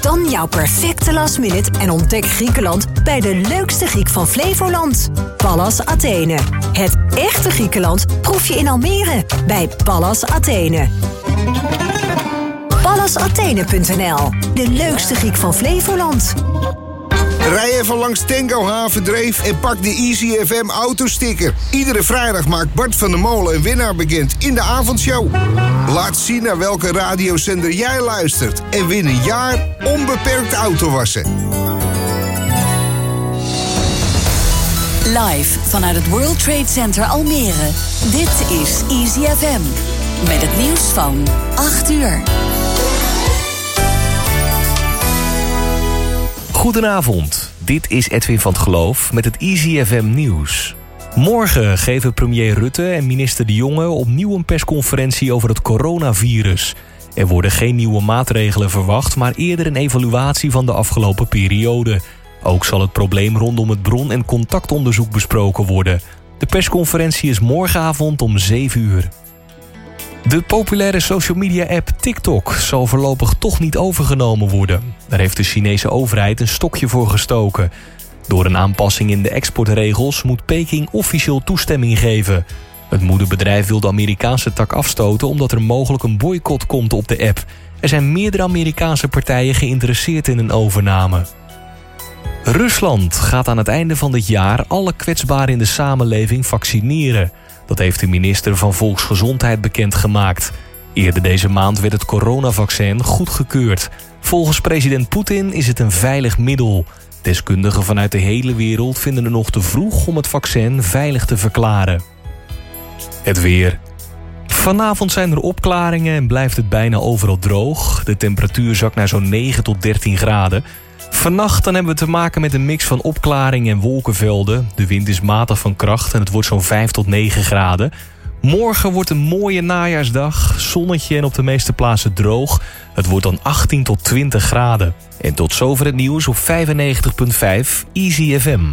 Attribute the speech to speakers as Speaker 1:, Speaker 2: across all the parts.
Speaker 1: Dan jouw perfecte last minute en ontdek Griekenland bij de leukste Griek van Flevoland. Pallas Athene. Het echte Griekenland proef je in Almere bij Pallas Athene. PallasAthene.nl, de leukste Griek van Flevoland.
Speaker 2: Rij even langs Tango Havendreef en pak de Easy FM autosticker. Iedere vrijdag maakt Bart van der Molen een winnaar bekend in de avondshow. Laat zien naar welke radiozender jij luistert en win een jaar onbeperkt autowassen.
Speaker 3: Live vanuit het World Trade Center Almere. Dit is Easy FM. Met het nieuws van 8 uur.
Speaker 4: Goedenavond, dit is Edwin van het Geloof met het Easy FM nieuws. Morgen geven premier Rutte en minister De Jonge opnieuw een persconferentie over het coronavirus. Er worden geen nieuwe maatregelen verwacht, maar eerder een evaluatie van de afgelopen periode. Ook zal het probleem rondom het bron- en contactonderzoek besproken worden. De persconferentie is morgenavond om 7 uur. De populaire social media app TikTok zal voorlopig toch niet overgenomen worden. Daar heeft de Chinese overheid een stokje voor gestoken. Door een aanpassing in de exportregels moet Peking officieel toestemming geven. Het moederbedrijf wil de Amerikaanse tak afstoten omdat er mogelijk een boycott komt op de app. Er zijn meerdere Amerikaanse partijen geïnteresseerd in een overname. Rusland gaat aan het einde van dit jaar alle kwetsbaren in de samenleving vaccineren. Dat heeft de minister van Volksgezondheid bekendgemaakt. Eerder deze maand werd het coronavaccin goedgekeurd. Volgens president Poetin is het een veilig middel. Deskundigen vanuit de hele wereld vinden het nog te vroeg om het vaccin veilig te verklaren. Het weer. Vanavond zijn er opklaringen en blijft het bijna overal droog. De temperatuur zakt naar zo'n 9 tot 13 graden. Vannacht dan hebben we te maken met een mix van opklaringen en wolkenvelden. De wind is matig van kracht en het wordt zo'n 5 tot 9 graden. Morgen wordt een mooie najaarsdag. Zonnetje en op de meeste plaatsen droog. Het wordt dan 18 tot 20 graden. En tot zover het nieuws op 95.5 Easy FM.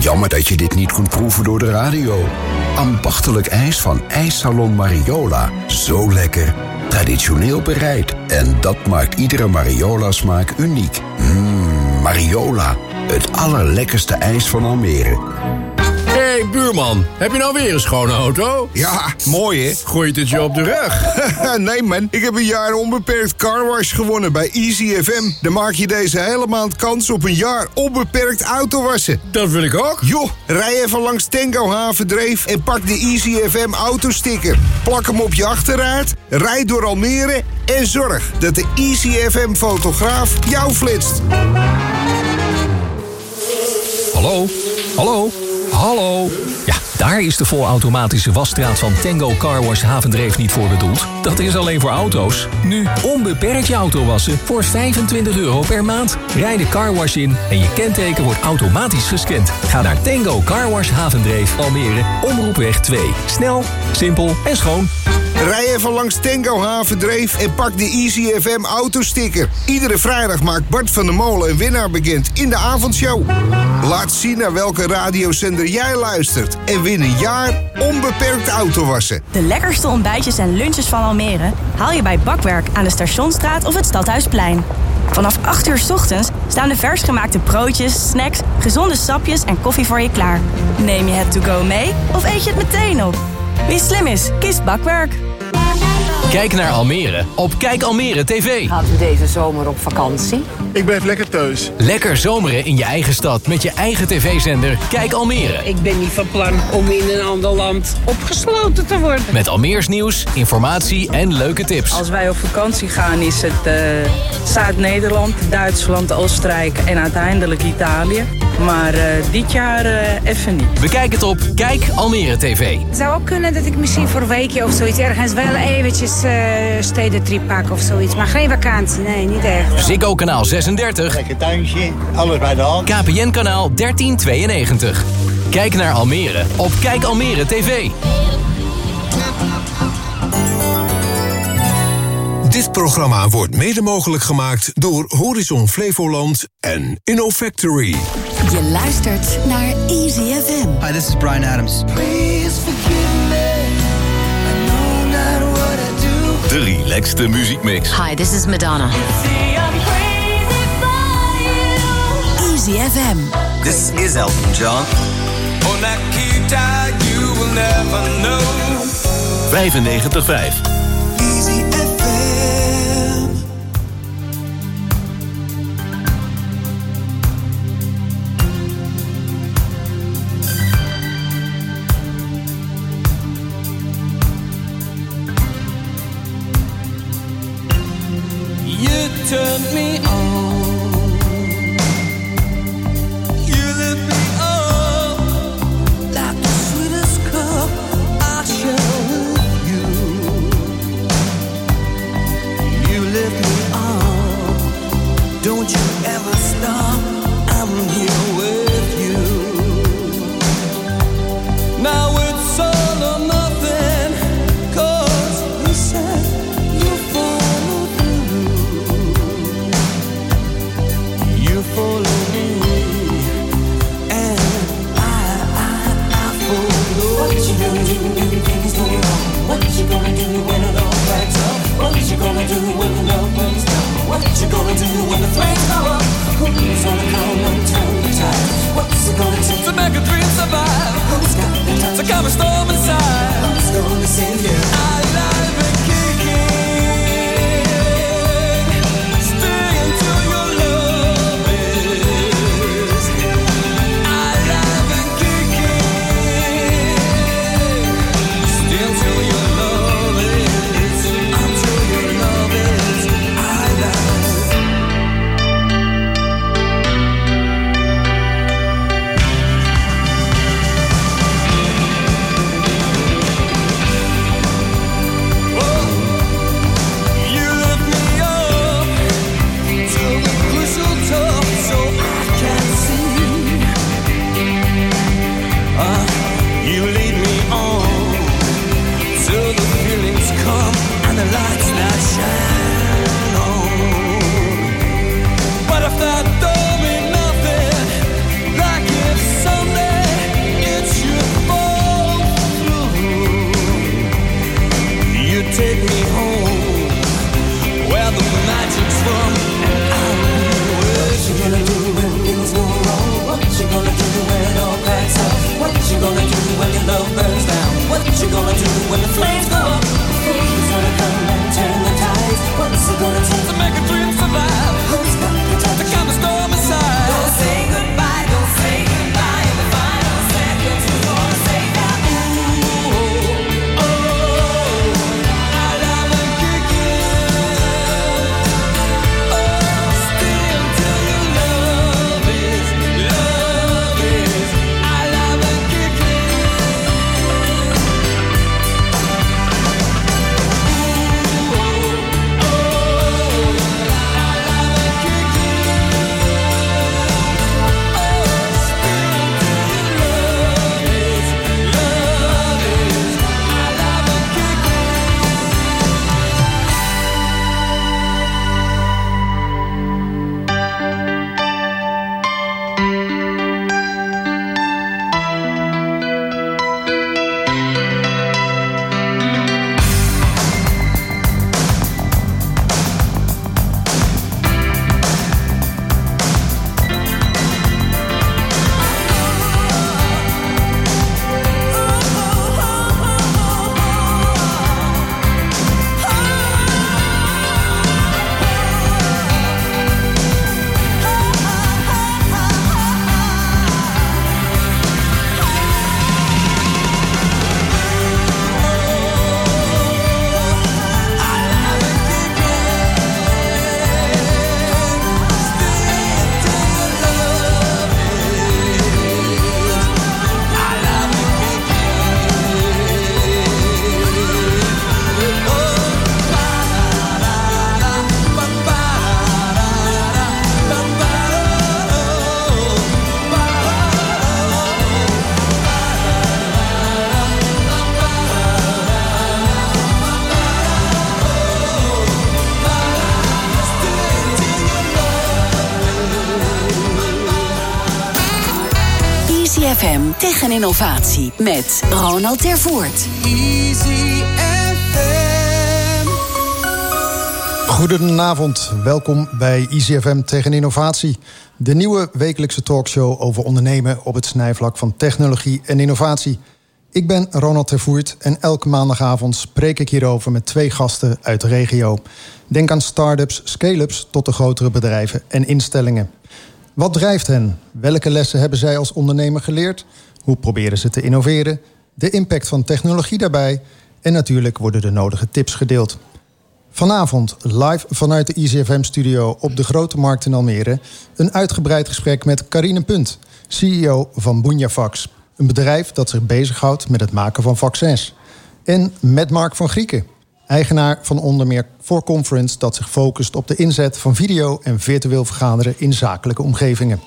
Speaker 5: Jammer dat je dit niet kunt proeven door de radio. Ambachtelijk ijs van IJssalon Mariola. Zo lekker. Traditioneel bereid. En dat maakt iedere Mariola-smaak uniek. Mmm, Mariola. Het allerlekkerste ijs van Almere.
Speaker 6: Hey, buurman, heb je nou weer een schone auto?
Speaker 2: Ja, mooi hè?
Speaker 6: Gooit het je op de rug?
Speaker 2: nee man, ik heb een jaar onbeperkt carwash gewonnen bij Easy FM. Dan maak je deze hele maand kans op een jaar onbeperkt autowassen.
Speaker 6: Dat wil ik ook.
Speaker 2: Joh, rij even langs Tango Havendreef en pak de Easy FM autosticker. Plak hem op je achterraad, rijd door Almere en zorg dat de Easy FM fotograaf jou flitst.
Speaker 7: Hallo? Hallo? Hallo? Ja, daar is de volautomatische wasstraat van Tango Car Wash Havendreef niet voor bedoeld. Dat is alleen voor auto's. Nu onbeperkt je auto wassen voor 25 euro per maand. Rij de carwash in en je kenteken wordt automatisch gescand. Ga naar Tango Car Wash Havendreef Almere, Omroepweg 2. Snel, simpel en schoon.
Speaker 2: Rij even langs Tango Havendreef en pak de Easy FM autosticker. Iedere vrijdag maakt Bart van der Molen een winnaar bekend in de avondshow. Laat zien naar welke radiozender jij luistert en win een jaar onbeperkt autowassen.
Speaker 8: De lekkerste ontbijtjes en lunches van Almere haal je bij Bakwerk aan de Stationstraat of het Stadhuisplein. Vanaf 8 uur ochtends staan de vers gemaakte broodjes, snacks, gezonde sapjes en koffie voor je klaar. Neem je het to go mee of eet je het meteen op? Wie slim is, kiest Bakwerk.
Speaker 7: Kijk naar Almere op Kijk Almere TV.
Speaker 9: Gaat u deze zomer op vakantie?
Speaker 6: Ik blijf lekker thuis.
Speaker 7: Lekker zomeren in je eigen stad met je eigen tv-zender Kijk Almere.
Speaker 9: Ik ben niet van plan om in een ander land opgesloten te worden.
Speaker 7: Met Almeers nieuws, informatie en leuke tips.
Speaker 9: Als wij op vakantie gaan is het uh, Zuid-Nederland, Duitsland, Oostenrijk en uiteindelijk Italië. Maar uh, dit jaar uh, even niet.
Speaker 7: Bekijk het op Kijk Almere TV.
Speaker 10: Het zou ook kunnen dat ik misschien voor een weekje of zoiets ergens wel eventjes stedentrip pak of zoiets. Maar geen vakantie, nee, niet echt.
Speaker 7: Ziggo kanaal 36.
Speaker 11: Lekker tuintje, alles bij de hand.
Speaker 7: KPN kanaal 1392. Kijk naar Almere op Kijk Almere TV.
Speaker 12: Dit programma wordt mede mogelijk gemaakt door Horizon Flevoland en InnoFactory.
Speaker 3: Je luistert naar Easy FM.
Speaker 13: Hi, this is Brian Adams.
Speaker 14: Please forgive me. I know not what I do.
Speaker 13: De relaxte muziekmix.
Speaker 3: Hi, this is Madonna. Easy FM.
Speaker 14: This is Elton John.
Speaker 15: On that you will never know.
Speaker 13: 95.5
Speaker 15: turned me on.
Speaker 3: Tech innovatie met Ronald Tervoort.
Speaker 15: Easy
Speaker 16: Goedenavond, welkom bij ICFM Tegen Innovatie. De nieuwe wekelijkse talkshow over ondernemen op het snijvlak van technologie en innovatie. Ik ben Ronald Tervoert en elke maandagavond spreek ik hierover met twee gasten uit de regio. Denk aan start-ups, scale-ups tot de grotere bedrijven en instellingen. Wat drijft hen? Welke lessen hebben zij als ondernemer geleerd? Hoe proberen ze te innoveren? De impact van technologie daarbij? En natuurlijk worden de nodige tips gedeeld. Vanavond live vanuit de ICFM-studio op de Grote Markt in Almere... een uitgebreid gesprek met Carine Punt, CEO van Bunjavax. Een bedrijf dat zich bezighoudt met het maken van vaccins. En met Mark van Grieken, eigenaar van onder meer For Conference... dat zich focust op de inzet van video en virtueel vergaderen in zakelijke omgevingen.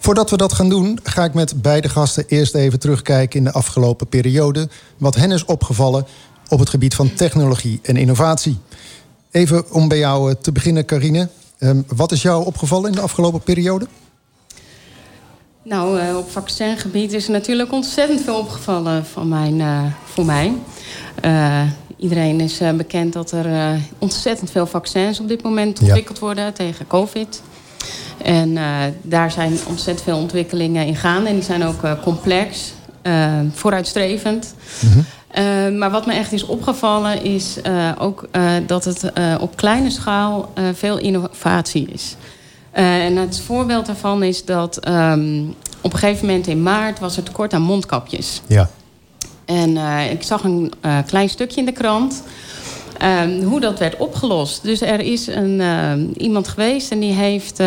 Speaker 16: Voordat we dat gaan doen, ga ik met beide gasten eerst even terugkijken in de afgelopen periode. Wat hen is opgevallen op het gebied van technologie en innovatie. Even om bij jou eh, te beginnen, Carine. Um, wat is jou opgevallen in de afgelopen periode?
Speaker 17: Nou, uh, op vaccingebied is er natuurlijk ontzettend veel opgevallen van mijn, uh, voor mij. Uh, iedereen is bekend dat er ontzettend veel vaccins op dit moment ontwikkeld worden tegen COVID. En daar zijn ontzettend veel ontwikkelingen in gaande. En die zijn ook complex, vooruitstrevend. Mm -hmm. Uh, maar wat me echt is opgevallen is uh, ook uh, dat het op kleine schaal veel innovatie is. en het voorbeeld daarvan is dat um, op een gegeven moment in maart was er tekort aan mondkapjes.
Speaker 16: Ja.
Speaker 17: En ik zag een klein stukje in de krant ehm, hoe dat werd opgelost. Dus er is een, iemand geweest en die heeft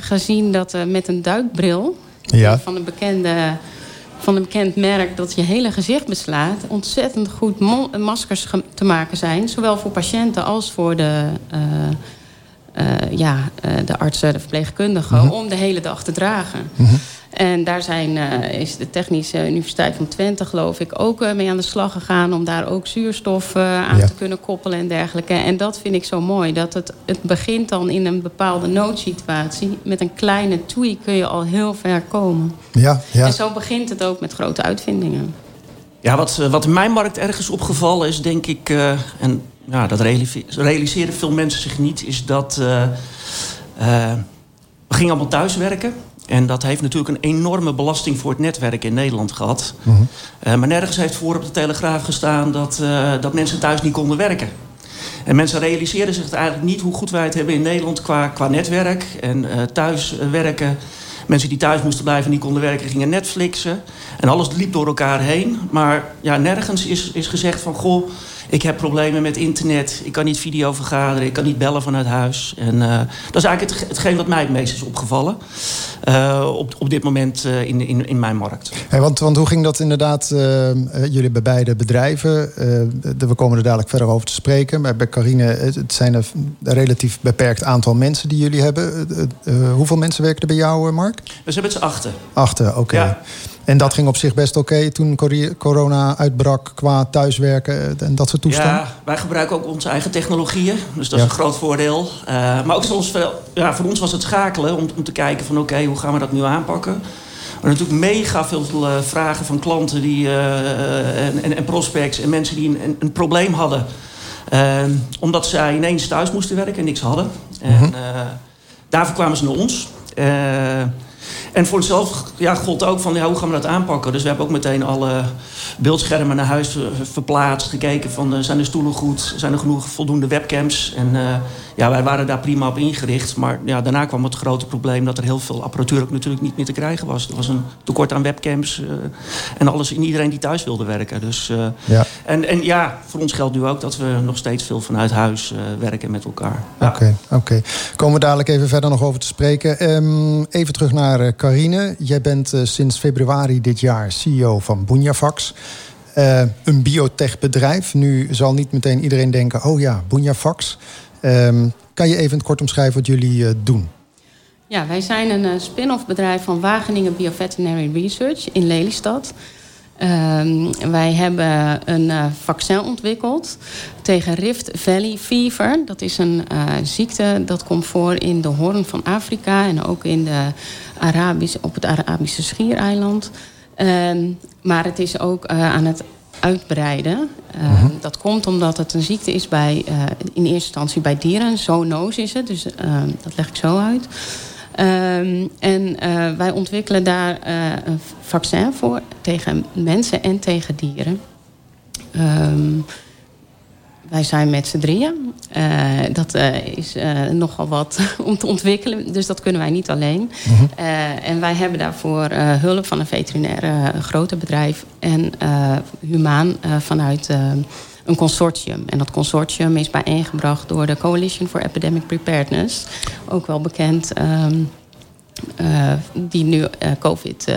Speaker 17: gezien dat met een duikbril
Speaker 16: ja.
Speaker 17: van een bekende van een bekend merk dat je hele gezicht beslaat... ontzettend goed maskers te maken zijn. Zowel voor patiënten als voor de, uh, ja, de artsen, de verpleegkundigen... Mm -hmm. om de hele dag te dragen. Mm -hmm. En daar zijn, is de Technische Universiteit van Twente, geloof ik, ook mee aan de slag gegaan... om daar ook zuurstof aan ja. te kunnen koppelen en dergelijke. En dat vind ik zo mooi. Dat het, het begint dan in een bepaalde noodsituatie. Met een kleine tweak kun je al heel ver komen.
Speaker 16: Ja, ja.
Speaker 17: En zo begint het ook met grote uitvindingen.
Speaker 18: Ja, wat, wat in mijn markt ergens opgevallen is, denk ik... Uh, en ja, dat realiseren veel mensen zich niet... is dat uh, uh, we gingen allemaal thuiswerken... En dat heeft natuurlijk een enorme belasting voor het netwerk in Nederland gehad. Mm -hmm. uh, maar nergens heeft voor op de Telegraaf gestaan dat, uh, dat mensen thuis niet konden werken. En mensen realiseerden zich eigenlijk niet hoe goed wij het hebben in Nederland qua, qua netwerk. En uh, thuis werken. Mensen die thuis moesten blijven en niet konden werken, gingen Netflixen. En alles liep door elkaar heen. Maar ja, nergens is, is gezegd van... goh, ik heb problemen met internet. Ik kan niet video vergaderen. Ik kan niet bellen vanuit huis. En uh, dat is eigenlijk het, hetgeen wat mij het meest is opgevallen. Uh, op, op dit moment uh, in, in, in mijn markt.
Speaker 16: Hey, want, want hoe ging dat inderdaad, jullie bij beide bedrijven? we komen er dadelijk verder over te spreken. Maar bij Carine, het zijn een relatief beperkt aantal mensen die jullie hebben. hoeveel mensen werken er bij jou, Mark?
Speaker 18: We zijn met z'n achten.
Speaker 16: Achten, oké. Okay. Ja. En dat ging op zich best oké okay toen corona uitbrak qua thuiswerken en dat soort toestanden?
Speaker 18: Ja, wij gebruiken ook onze eigen technologieën. Dus dat is een groot voordeel. Uh, maar ook soms, ja, voor ons was het schakelen om, om te kijken van oké, okay, hoe gaan we dat nu aanpakken? Maar natuurlijk mega veel uh, vragen van klanten die, uh, en, en, en, prospects en mensen die een, een, een probleem hadden. omdat zij ineens thuis moesten werken en niks hadden. En mm -hmm. daarvoor kwamen ze naar ons. En voor onszelf ja, gold ook van ja, hoe gaan we dat aanpakken. Dus we hebben ook meteen alle beeldschermen naar huis verplaatst. Gekeken van uh, zijn de stoelen goed, zijn er genoeg voldoende webcams. En uh, ja, wij waren daar prima op ingericht. Maar ja, daarna kwam het grote probleem dat er heel veel apparatuur ook natuurlijk niet meer te krijgen was. Er was een tekort aan webcams uh, en alles in iedereen die thuis wilde werken. Dus,
Speaker 16: ja.
Speaker 18: En, en ja, voor ons geldt nu ook dat we nog steeds veel vanuit huis werken met elkaar.
Speaker 16: Oké, oké. Okay. Komen we dadelijk even verder nog over te spreken. Um, even terug naar Carine. Jij bent sinds februari dit jaar CEO van Bunjavax. Uh, een biotechbedrijf. Nu zal niet meteen iedereen denken... oh ja, Bunjavax. Um, kan je even kort omschrijven wat jullie uh, doen?
Speaker 17: Ja, wij zijn een uh, spin-off bedrijf van Wageningen Bioveterinary Research in Lelystad. Um, wij hebben een uh, vaccin ontwikkeld tegen Rift Valley Fever. Dat is een ziekte dat komt voor in de Hoorn van Afrika en ook in de Arabisch, op het Arabische Schiereiland. Um, maar het is ook aan het uitbreiden. Uh,
Speaker 16: Mhm.
Speaker 17: Dat komt omdat het een ziekte is bij, uh, in eerste instantie bij dieren. Zoonoos is het, dus uh, dat leg ik zo uit. Um, en wij ontwikkelen daar een vaccin voor tegen mensen en tegen dieren. Um, wij zijn met z'n drieën. Uh, dat uh, is uh, nogal wat om te ontwikkelen. Dus dat kunnen wij niet alleen. Mm -hmm. en wij hebben daarvoor hulp van een veterinaire grote bedrijf. En humaan vanuit een consortium. En dat consortium is bijeengebracht door de Coalition for Epidemic Preparedness. Ook wel bekend. Um, die nu COVID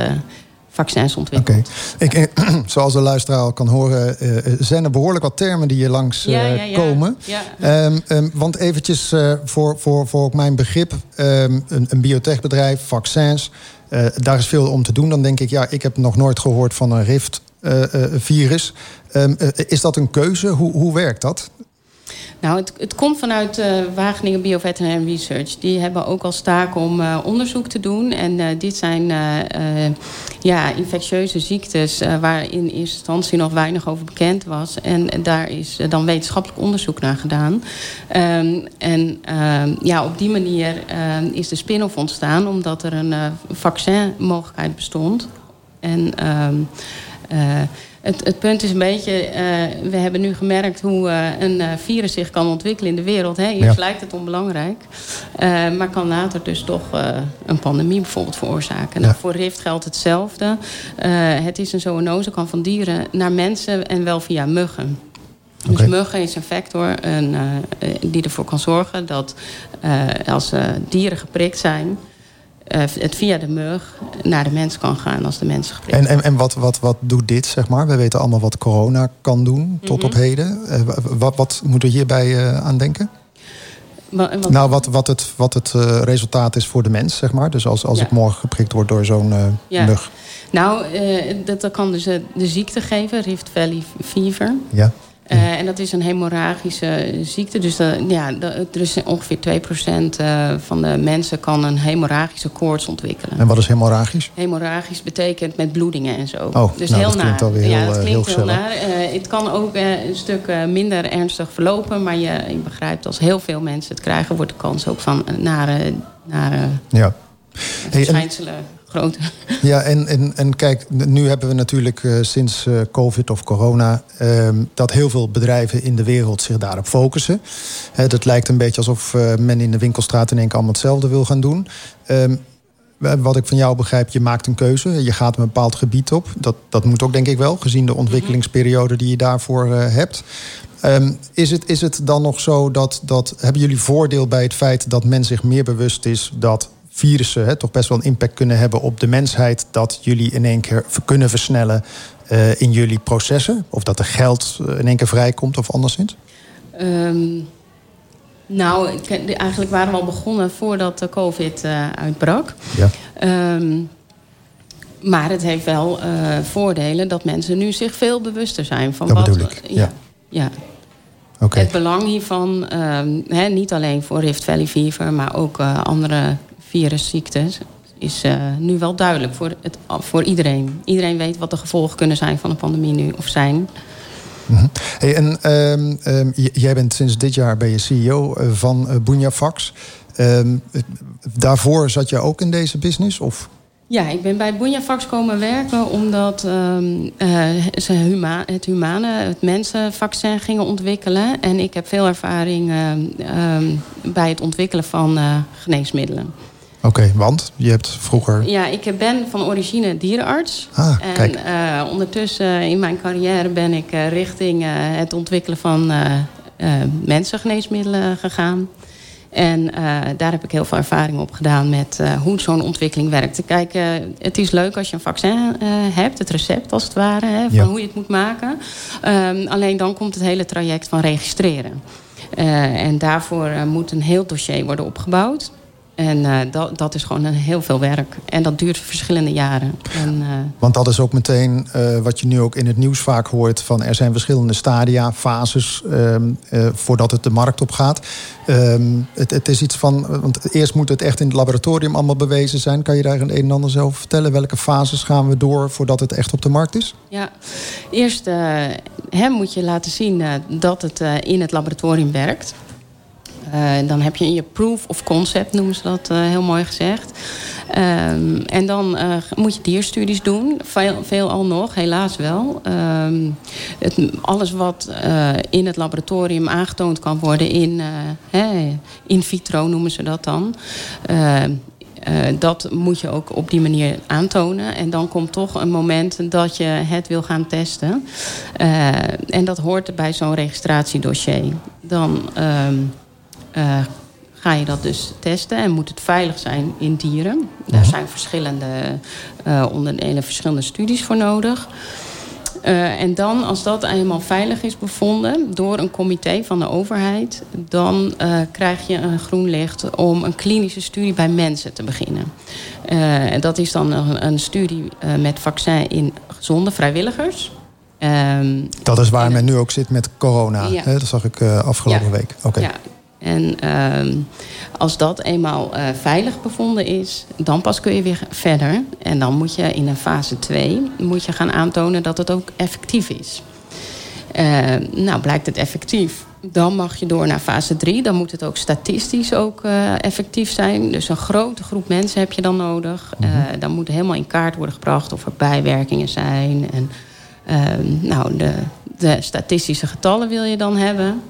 Speaker 17: vaccins ontwikkeld.
Speaker 16: Okay. Ik, zoals de luisteraar al kan horen, uh, zijn er behoorlijk wat termen die hier langs uh, ja, ja, ja. komen. Um, um, want eventjes uh, voor, voor, voor ook mijn begrip, um, een, een biotechbedrijf, vaccins, daar is veel om te doen. Dan denk ik, ja, ik heb nog nooit gehoord van een Rift-virus. is dat een keuze? Hoe, hoe werkt dat?
Speaker 17: Nou, het, het komt vanuit uh, Wageningen Bioveterinary Research. Die hebben ook als taak om uh, onderzoek te doen. En uh, dit zijn ja, infectieuze ziektes waar in eerste instantie nog weinig over bekend was. En daar is dan wetenschappelijk onderzoek naar gedaan. Um, en um, ja, op die manier is de spin-off ontstaan omdat er een vaccinmogelijkheid bestond. En het, het, punt is een beetje, uh, we hebben nu gemerkt hoe uh, een uh, virus zich kan ontwikkelen in de wereld. Hè? Eerst ja. lijkt het onbelangrijk, maar kan later dus toch een pandemie bijvoorbeeld veroorzaken. Ja. Nou, voor Rift geldt hetzelfde. het is een zoonose, kan van dieren naar mensen en wel via muggen. Dus okay. muggen is een factor een, die ervoor kan zorgen dat als dieren geprikt zijn uh, het via de mug naar de mens kan gaan als de mens geprikt
Speaker 16: En, en, en wat, wat, wat doet dit, zeg maar? We weten allemaal wat corona kan doen tot mm -hmm. op heden. Uh, wat, wat moeten we hierbij uh, aan denken?
Speaker 17: Wat...
Speaker 16: Nou, wat, wat het, wat het resultaat is voor de mens, zeg maar. Dus als, als
Speaker 17: ja.
Speaker 16: ik morgen geprikt word door zo'n
Speaker 17: ja.
Speaker 16: mug.
Speaker 17: Nou, dat, dat kan dus de ziekte geven, Rift Valley Fever.
Speaker 16: Ja.
Speaker 17: Uh, en dat is een hemorragische ziekte. Dus de, ja, de, er is ongeveer 2% uh, van de mensen kan een hemorragische koorts ontwikkelen.
Speaker 16: En wat is hemorragisch?
Speaker 17: Hemorragisch betekent met bloedingen en zo.
Speaker 16: Oh,
Speaker 17: dus
Speaker 16: nou,
Speaker 17: heel
Speaker 16: dat klinkt
Speaker 17: naar.
Speaker 16: alweer heel,
Speaker 17: ja, dat klinkt
Speaker 16: heel,
Speaker 17: heel, naar. het kan ook een stuk minder ernstig verlopen. Maar je, je, begrijpt, als heel veel mensen het krijgen... wordt de kans ook van nare, nare
Speaker 16: ja.
Speaker 17: Hey,
Speaker 16: Ja, en, en, en kijk, nu hebben we natuurlijk uh, sinds uh, COVID of corona... Uh, dat heel veel bedrijven in de wereld zich daarop focussen. He, dat lijkt een beetje alsof uh, men in de winkelstraat in één keer allemaal hetzelfde wil gaan doen. Um, wat ik van jou begrijp, je maakt een keuze. Je gaat een bepaald gebied op. Dat, dat moet ook denk ik wel, gezien de ontwikkelingsperiode die je daarvoor hebt. Um, is, het, is het dan nog zo dat, dat... Hebben jullie voordeel bij het feit dat men zich meer bewust is... dat virussen hè, toch best wel een impact kunnen hebben op de mensheid... dat jullie in één keer kunnen versnellen uh, in jullie processen? Of dat er geld in één keer vrijkomt of anderszins?
Speaker 17: Um, nou, ik, eigenlijk waren we al begonnen voordat de COVID uh, uitbrak.
Speaker 16: Ja.
Speaker 17: Um, maar het heeft wel uh, voordelen dat mensen nu zich veel bewuster zijn van
Speaker 16: dat
Speaker 17: wat...
Speaker 16: ik, ja.
Speaker 17: ja. ja.
Speaker 16: Okay.
Speaker 17: Het belang hiervan, he, niet alleen voor Rift Valley Fever... maar ook uh, andere virusziektes is uh, nu wel duidelijk voor, het, voor iedereen. Iedereen weet wat de gevolgen kunnen zijn van een pandemie nu of zijn.
Speaker 16: -hmm. hey, en um, um, jij bent sinds dit jaar ben je CEO van uh, Bunyafax. daarvoor zat je ook in deze business? Of?
Speaker 17: Ja, ik ben bij Bunyafax komen werken omdat um, uh, ze huma het humane, het mensenvaccin gingen ontwikkelen. En ik heb veel ervaring uh, um, bij het ontwikkelen van uh, geneesmiddelen.
Speaker 16: Oké, okay, want je hebt vroeger...
Speaker 17: Ja, ik ben van origine dierenarts.
Speaker 16: Ah,
Speaker 17: en
Speaker 16: kijk.
Speaker 17: Uh, ondertussen in mijn carrière ben ik uh, richting uh, het ontwikkelen van mensengeneesmiddelen gegaan. En daar heb ik heel veel ervaring op gedaan met hoe zo'n ontwikkeling werkt. Kijk, het is leuk als je een vaccin hebt, het recept als het ware, hè, van
Speaker 16: Ja.
Speaker 17: hoe je het moet maken. Um, alleen dan komt het hele traject van registreren. en daarvoor moet een heel dossier worden opgebouwd. En uh, dat, dat is gewoon een heel veel werk. En dat duurt verschillende jaren. En, uh,
Speaker 16: Want dat is ook meteen uh, wat je nu ook in het nieuws vaak hoort... van er zijn verschillende stadia, fases... Um, voordat het de markt op gaat. Um, het, het is iets van... want eerst moet het echt in het laboratorium allemaal bewezen zijn. Kan je daar een, een en ander zelf vertellen? Welke fases gaan we door voordat het echt op de markt is?
Speaker 17: ja, eerst hè, moet je laten zien dat het in het laboratorium werkt. Uh, dan heb je je proof of concept, noemen ze dat heel mooi gezegd. Um, en dan moet je dierstudies doen. Veel, al nog, helaas wel. Um, het, alles wat in het laboratorium aangetoond kan worden in, in vitro, noemen ze dat dan uh, dat moet je ook op die manier aantonen. En dan komt toch een moment dat je het wil gaan testen. En dat hoort bij zo'n registratiedossier. Dan uh, ga je dat dus testen en moet het veilig zijn in dieren. Daar zijn verschillende onderdelen, verschillende studies voor nodig. Uh, en dan, als dat eenmaal veilig is bevonden door een comité van de overheid, dan uh, krijg je een groen licht om een klinische studie bij mensen te beginnen. Uh, dat is dan een, een studie met vaccin in gezonde vrijwilligers.
Speaker 16: Um, dat is waar men nu ook zit met corona. Ja. Hè? Dat zag ik afgelopen
Speaker 17: ja.
Speaker 16: week. Okay.
Speaker 17: Ja. En uh, als dat eenmaal uh, veilig bevonden is, dan pas kun je weer verder. En dan moet je in een fase 2 moet je gaan aantonen dat het ook effectief is. Uh, nou, blijkt het effectief, dan mag je door naar fase 3. Dan moet het ook statistisch ook uh, effectief zijn. Dus een grote groep mensen heb je dan nodig. Mm -hmm. dan moet helemaal in kaart worden gebracht of er bijwerkingen zijn. En nou, de, de statistische getallen wil je dan hebben.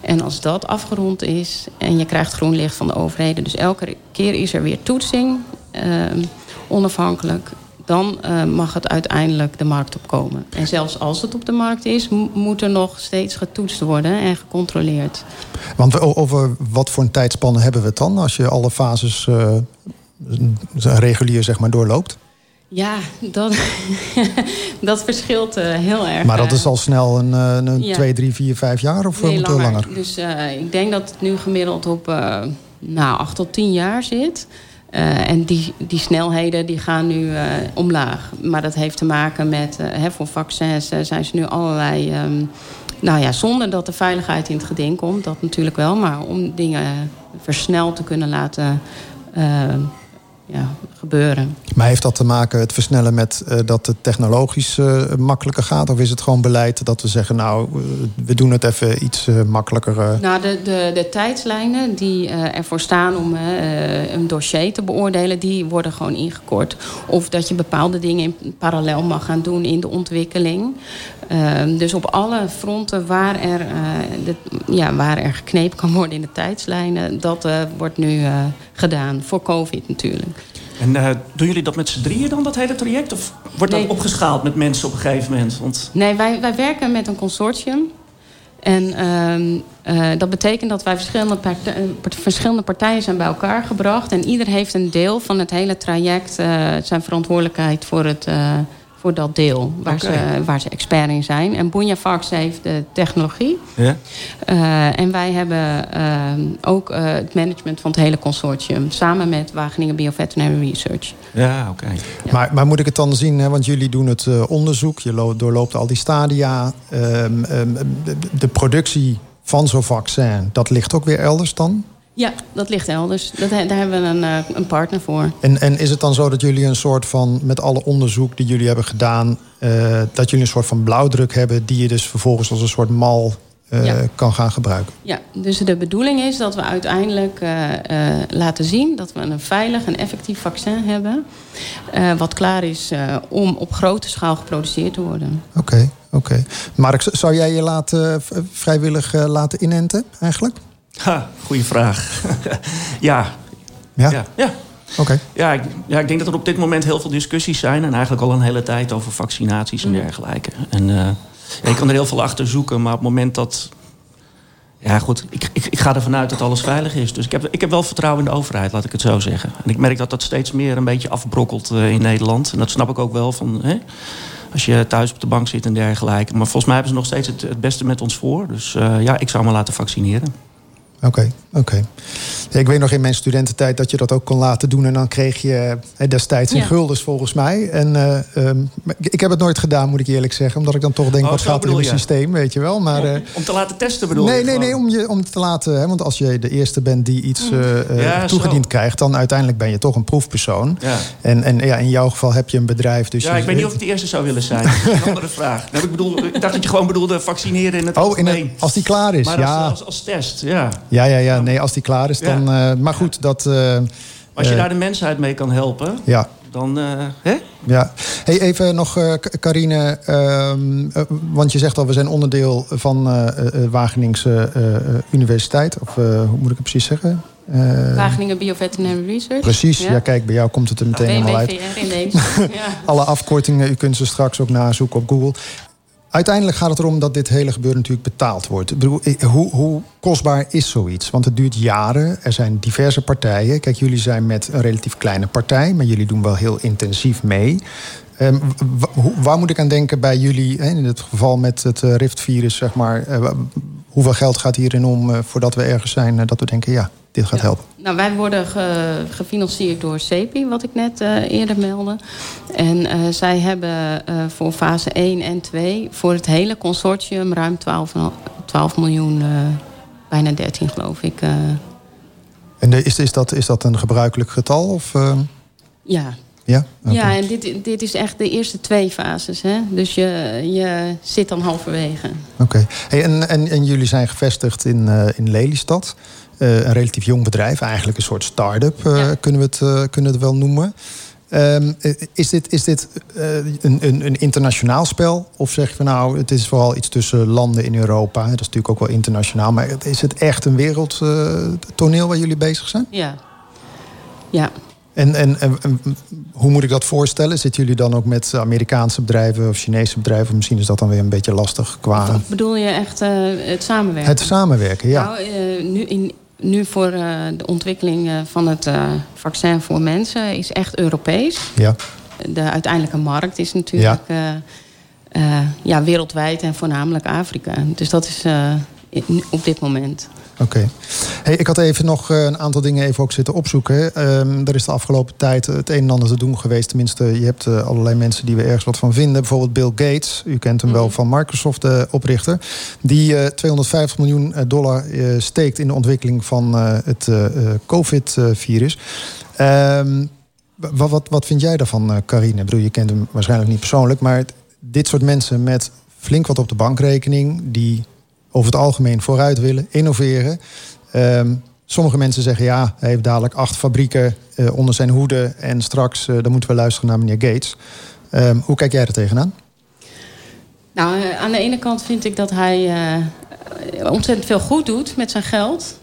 Speaker 17: En als dat afgerond is en je krijgt groen licht van de overheden... dus elke keer is er weer toetsing, uh, onafhankelijk... dan uh, mag het uiteindelijk de markt opkomen. En zelfs als het op de markt is... moet er nog steeds getoetst worden en gecontroleerd.
Speaker 16: Want over wat voor een tijdspanne hebben we het dan... als je alle fases uh, regulier zeg maar, doorloopt?
Speaker 17: Ja, dat, dat verschilt uh, heel erg.
Speaker 16: Maar dat is al snel een, een ja. 2, 3, 4, 5 jaar of
Speaker 17: nee,
Speaker 16: langer. langer?
Speaker 17: Dus uh, ik denk dat het nu gemiddeld op uh, nou, 8 tot 10 jaar zit. en die, die snelheden die gaan nu omlaag. Maar dat heeft te maken met, hè, voor vaccins zijn ze nu allerlei... Um, nou ja, zonder dat de veiligheid in het geding komt, dat natuurlijk wel. Maar om dingen versneld te kunnen laten ja, gebeuren.
Speaker 16: Maar heeft dat te maken, het versnellen met uh, dat het technologisch uh, makkelijker gaat? Of is het gewoon beleid dat we zeggen, nou, uh, we doen het even iets makkelijker?
Speaker 17: Nou, de, de, de tijdslijnen die ervoor staan om een dossier te beoordelen, die worden gewoon ingekort. Of dat je bepaalde dingen in parallel mag gaan doen in de ontwikkeling. Ehm, dus op alle fronten waar er, de, ja, waar er geknepen kan worden in de tijdslijnen, dat wordt nu gedaan. Voor COVID natuurlijk.
Speaker 18: En uh, doen jullie dat met z'n drieën dan, dat hele traject? Of wordt nee. dat opgeschaald met mensen op een gegeven moment? Want...
Speaker 17: Nee, wij, wij werken met een consortium. En uh, uh, dat betekent dat wij verschillende, partij, verschillende partijen zijn bij elkaar gebracht. En ieder heeft een deel van het hele traject zijn verantwoordelijkheid voor het voor dat deel waar, okay. ze, waar ze expert in zijn. En Bunja Fox heeft de technologie.
Speaker 18: Ja.
Speaker 17: Uh, en wij hebben uh, ook uh, het management van het hele consortium. Samen met Wageningen Bioveterinary Research.
Speaker 18: Ja, oké. Okay.
Speaker 16: Ja. Maar, maar moet ik het dan zien, hè, want jullie doen het onderzoek. Je doorloopt al die stadia. Um, um, de, de productie van zo'n vaccin, dat ligt ook weer elders dan?
Speaker 17: Ja, dat ligt elders. Dat, daar hebben we een, uh, een partner voor.
Speaker 16: En, en is het dan zo dat jullie een soort van, met alle onderzoek die jullie hebben gedaan, uh, dat jullie een soort van blauwdruk hebben die je dus vervolgens als een soort mal uh, ja. kan gaan gebruiken?
Speaker 17: Ja, dus de bedoeling is dat we uiteindelijk laten zien dat we een veilig en effectief vaccin hebben, wat klaar is om op grote schaal geproduceerd te worden.
Speaker 16: Oké. Okay, Oké. Okay. Mark, zou jij je laten, vrijwillig laten inenten eigenlijk?
Speaker 18: Ha, goede vraag. ja.
Speaker 16: Ja?
Speaker 18: Ja. ja.
Speaker 16: Oké. Okay.
Speaker 18: Ja, ik, ja, ik denk dat er op dit moment heel veel discussies zijn. En eigenlijk al een hele tijd over vaccinaties en dergelijke. En uh, ja, ik kan er heel veel achter zoeken. Maar op het moment dat... Ja, goed. Ik, ik, ik ga ervan uit dat alles veilig is. Dus ik heb, ik heb wel vertrouwen in de overheid, laat ik het zo zeggen. En ik merk dat dat steeds meer een beetje afbrokkelt uh, in Nederland. En dat snap ik ook wel van... Hè? Als je thuis op de bank zit en dergelijke. Maar volgens mij hebben ze nog steeds het, het beste met ons voor. Dus uh, ja, ik zou me laten vaccineren.
Speaker 16: Oké, okay, oké. Okay. Ik weet nog in mijn studententijd dat je dat ook kon laten doen. En dan kreeg je eh, destijds in
Speaker 17: Ja.
Speaker 16: guldens volgens mij. En eh, ehm, ik heb het nooit gedaan, moet ik eerlijk zeggen. Omdat ik dan toch denk,
Speaker 18: Oh,
Speaker 16: wat gaat er in mijn
Speaker 18: je.
Speaker 16: systeem, weet je wel. Maar, eh,
Speaker 18: Om te laten testen bedoel
Speaker 16: nee,
Speaker 18: je
Speaker 16: nee, nee, om, je, om het te laten. Hè, want als je de eerste bent die iets eh, eh,
Speaker 18: Mm. Ja,
Speaker 16: toegediend
Speaker 18: zo.
Speaker 16: krijgt... dan uiteindelijk ben je toch een proefpersoon.
Speaker 18: Ja.
Speaker 16: En, en ja, in jouw geval heb je een bedrijf. Dus
Speaker 18: ja,
Speaker 16: je-
Speaker 18: ik weet niet of ik de eerste zou willen zijn. Dat is een andere vraag. Nou, ik, bedoel, ik dacht dat je gewoon bedoelde vaccineren in het
Speaker 16: Oh, in
Speaker 18: algemeen.
Speaker 16: het- als die klaar is,
Speaker 18: maar
Speaker 16: ja.
Speaker 18: als, als, als test, ja.
Speaker 16: Ja, ja, ja. Nee, als die klaar is,
Speaker 18: Ja.
Speaker 16: dan... eh, maar goed, dat... eh,
Speaker 18: Als je
Speaker 16: eh,
Speaker 18: daar de mensheid mee kan helpen,
Speaker 16: Ja.
Speaker 18: dan... eh, hè?
Speaker 16: Ja. Hey, even nog, eh K- Carine. ehm, eh, want je zegt al, we zijn onderdeel van eh eh, eh, Wageningse Universiteit. Of eh, hoe moet ik het precies zeggen? Eh,
Speaker 17: Wageningen Bioveterinary Research.
Speaker 16: Precies, ja. kijk, bij jou komt het er meteen helemaal uit.
Speaker 17: In deze. ja.
Speaker 16: Alle afkortingen, u kunt ze straks ook nazoeken op Google. Uiteindelijk gaat het erom dat dit hele gebeuren natuurlijk betaald wordt. Eh, hoe, hoe kostbaar is zoiets? Want het duurt jaren. Er zijn diverse partijen. Kijk, jullie zijn met een relatief kleine partij, maar jullie doen wel heel intensief mee. Ehm, waar moet ik aan denken bij jullie, in het geval met het eh, Rift-virus, zeg maar. Hoeveel geld gaat hierin om eh, voordat we ergens zijn eh, dat we denken, ja, dit gaat helpen?
Speaker 17: Nou, wij worden ge- gefinancierd door CEPI, wat ik net eh, eerder meldde. En zij hebben voor fase 1 en 2 voor het hele consortium ruim 12, 12 miljoen, bijna 13 geloof ik.
Speaker 16: En de- is, is, dat, is dat een gebruikelijk getal? Of,
Speaker 17: ja.
Speaker 16: Ja?
Speaker 17: Ja, en dit, dit is echt de eerste twee fases. Hè? Dus je, je zit dan halverwege.
Speaker 16: Oké. Hey, en, en, en jullie zijn gevestigd in, eh, in Lelystad. Eh, een relatief jong bedrijf, eigenlijk een soort start-up eh, kunnen, we het, kunnen we het wel noemen. Ehm, eh, is dit, is dit een, een, een internationaal spel? Of zeg je van nou, het is vooral iets tussen landen in Europa? Dat is natuurlijk ook wel internationaal. Maar is het echt een wereldtoneel waar jullie bezig zijn?
Speaker 17: Ja. Ja.
Speaker 16: En, en, en, hoe moet ik dat voorstellen? Zitten jullie dan ook met Amerikaanse bedrijven of Chinese bedrijven? Misschien is dat dan weer een beetje lastig qua
Speaker 17: Bedoel je echt eh, het samenwerken?
Speaker 16: het samenwerken. Ja.
Speaker 17: Nou, eh, nu, in, nu voor eh, de ontwikkeling van het vaccin voor mensen is echt Europees.
Speaker 16: ja.
Speaker 17: De uiteindelijke markt is natuurlijk ja, wereldwijd en voornamelijk Afrika. Dus dat is op dit moment.
Speaker 16: Oké. Hey, ik had even nog eh, een aantal dingen even ook zitten opzoeken. Ehm, er is de afgelopen tijd het een en ander te doen geweest. Tenminste, je hebt eh, allerlei mensen die we ergens wat van vinden. Bijvoorbeeld Bill Gates, u kent hem wel van Microsoft, de oprichter. Die eh, 250 miljoen eh, dollar eh, steekt in de ontwikkeling van eh, het eh, eh, COVID-virus. Ehm, wat, wat, wat vind jij daarvan, eh, Carine? Ik bedoel, je kent hem waarschijnlijk niet persoonlijk, maar dit soort mensen met flink wat op de bankrekening, die over het algemeen vooruit willen, innoveren. Ehm, sommige mensen zeggen ja, hij heeft dadelijk acht fabrieken eh, onder zijn hoede en straks eh, dan moeten we luisteren naar meneer Gates. Ehm, hoe kijk jij er tegenaan?
Speaker 17: Nou, eh, aan de ene kant vind ik dat hij ontzettend veel goed doet met zijn geld.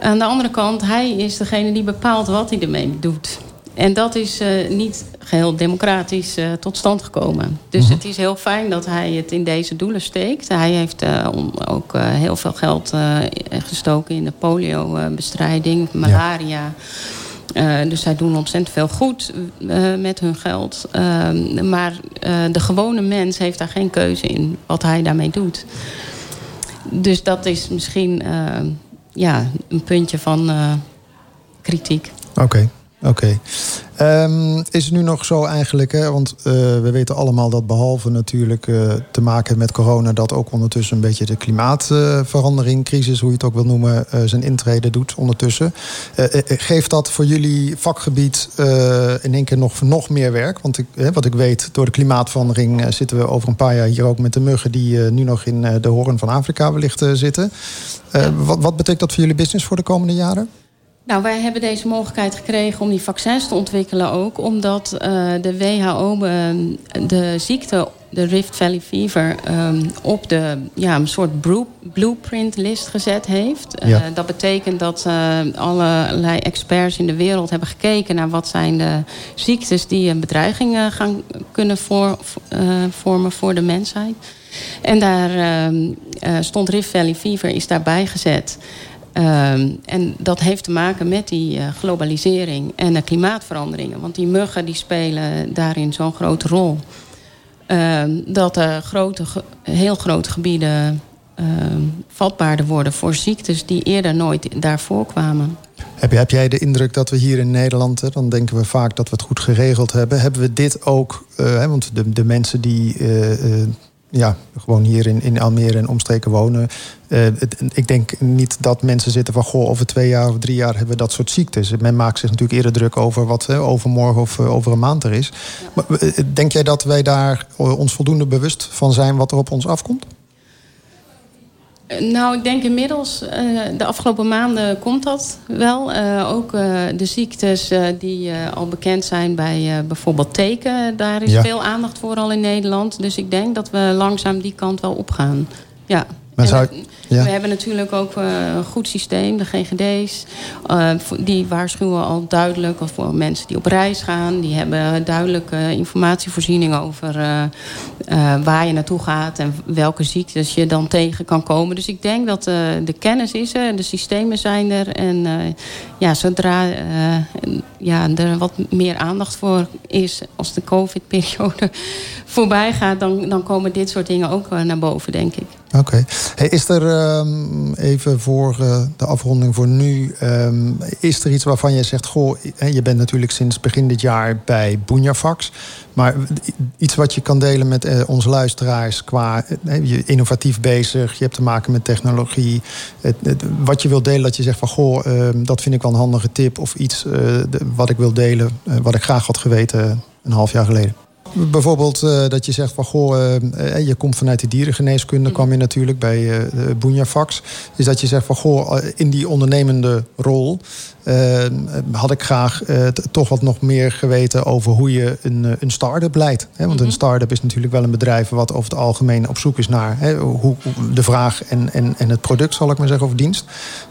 Speaker 17: Aan de andere kant, hij is degene die bepaalt wat hij ermee doet. En dat is eh, niet geheel democratisch eh, tot stand gekomen. Dus het is heel fijn dat hij het in deze doelen steekt. Hij heeft eh, om- ook heel veel geld gestoken in de polio-bestrijding, malaria. Dus zij doen ontzettend veel goed met hun geld. Ehm, maar de gewone mens heeft daar geen keuze in wat hij daarmee doet. Dus dat is misschien ja, een puntje van kritiek.
Speaker 16: Oké, oké. Ehm, is het nu nog zo eigenlijk, hè, want eh, we weten allemaal dat behalve natuurlijk eh, te maken met corona, dat ook ondertussen een beetje de klimaatverandering, crisis, hoe je het ook wil noemen, eh, zijn intrede doet ondertussen. Eh, eh, geeft dat voor jullie vakgebied eh, in één keer nog, nog meer werk? Want ik, wat ik weet, door de klimaatverandering eh, zitten we over een paar jaar hier ook met de muggen die eh, nu nog in eh, de hoorn van Afrika wellicht eh, zitten. Eh, wat, wat betekent dat voor jullie business voor de komende jaren?
Speaker 17: Nou, wij hebben deze mogelijkheid gekregen om die vaccins te ontwikkelen ook. Omdat eh, de WHO eh, de ziekte, de Rift Valley Fever, eh, op de ja, een soort blueprint list gezet heeft. Eh,
Speaker 19: Ja.
Speaker 17: dat betekent dat allerlei experts in de wereld hebben gekeken naar wat zijn de ziektes die een bedreiging gaan kunnen voor, vormen voor de mensheid. En daar eh, eh, stond Rift Valley Fever, is daarbij gezet. Ehm, en dat heeft te maken met die eh, globalisering en de klimaatveranderingen. Want die muggen die spelen daarin zo'n grote rol. Ehm, dat er grote, heel grote gebieden ehm, vatbaarder worden voor ziektes die eerder nooit daarvoor kwamen.
Speaker 16: Heb, heb jij de indruk dat we hier in Nederland, hè, dan denken we vaak dat we het goed geregeld hebben. Hebben we dit ook, uh, hè, want de, de mensen die uh, ja, gewoon hier in, in Almere en omstreken wonen. Het, ik denk niet dat mensen zitten van goh, over twee jaar of drie jaar hebben we dat soort ziektes. Men maakt zich natuurlijk eerder druk over wat overmorgen of over een maand er is. Maar, denk jij dat wij daar ons voldoende bewust van zijn wat er op ons afkomt?
Speaker 17: Nou, ik denk inmiddels, uh, de afgelopen maanden komt dat wel. Uh, ook uh, de ziektes die al bekend zijn bij bijvoorbeeld teken. Daar is ja. veel aandacht voor al in Nederland. Dus ik denk dat we langzaam die kant wel opgaan. Ja.
Speaker 16: Maar zou,
Speaker 17: ja. We hebben natuurlijk ook een goed systeem, de GGD's. Uh, die waarschuwen al duidelijk voor mensen die op reis gaan. Die hebben duidelijke informatievoorziening over uh, waar je naartoe gaat... en welke ziektes je dan tegen kan komen. Dus ik denk dat de kennis is er, de systemen zijn er. En ja, zodra ja, er wat meer aandacht voor is... als de covid-periode voorbij gaat... Dan, dan komen dit soort dingen ook naar boven, denk ik.
Speaker 16: Oké. Is er um, even voor uh, de afronding voor nu... Um, is er iets waarvan je zegt... goh, je bent natuurlijk sinds begin dit jaar bij Boenjafax... maar iets wat je kan delen met uh, onze luisteraars... qua uh, je innovatief bezig, je hebt te maken met technologie... Het, wat je wil delen, dat je zegt van... goh, um, dat vind ik wel een handige tip... of iets wat ik wil delen, wat ik graag had geweten een half jaar geleden. Bijvoorbeeld uh, dat je zegt van goh, uh, je komt vanuit de dierengeneeskunde, kwam je natuurlijk bij uh, Boenjafax. Is dat je zegt van goh, in die ondernemende rol had ik graag toch wat nog meer geweten over hoe je een, een start-up leidt. Hè? Want mm -hmm. een start-up is natuurlijk wel een bedrijf wat over het algemeen op zoek is naar hè, hoe, de vraag en, en, en het product, zal ik maar zeggen, of dienst.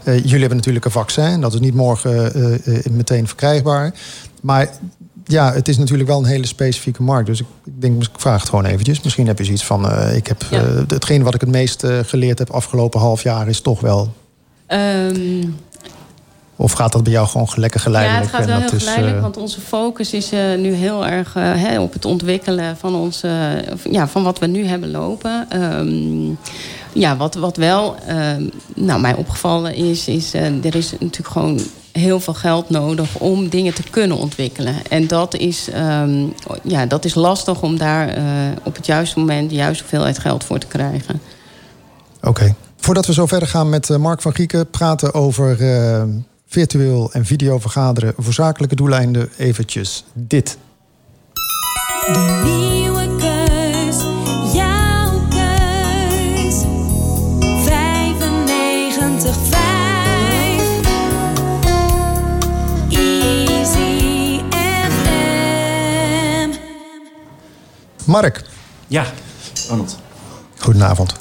Speaker 16: jullie hebben natuurlijk een vaccin, dat is niet morgen meteen verkrijgbaar. Maar ja, het is natuurlijk wel een hele specifieke markt. Dus ik, ik denk, ik vraag het gewoon eventjes. Misschien heb je zoiets van... Uh, ik heb, ja. uh, hetgeen wat ik het meest uh, geleerd heb afgelopen half jaar... is toch wel...
Speaker 17: Um,
Speaker 16: of gaat dat bij jou gewoon lekker geleidelijk?
Speaker 17: Ja, het gaat wel heel is, geleidelijk. Want onze focus is nu heel erg hè, op het ontwikkelen van, onze, ja, van wat we nu hebben lopen. Um, ja, wat, wat wel nou, mij opgevallen is... is er is natuurlijk gewoon heel veel geld nodig om dingen te kunnen ontwikkelen. En dat is, um, ja, dat is lastig om daar uh, op het juiste moment de juiste hoeveelheid geld voor te krijgen.
Speaker 16: Oké. Okay. Voordat we zo verder gaan met uh, Mark van Grieken, praten over uh, virtueel en video vergaderen voor zakelijke doeleinden, eventjes dit.
Speaker 15: De
Speaker 16: Mark.
Speaker 18: Ja, Ronald.
Speaker 16: Goedenavond.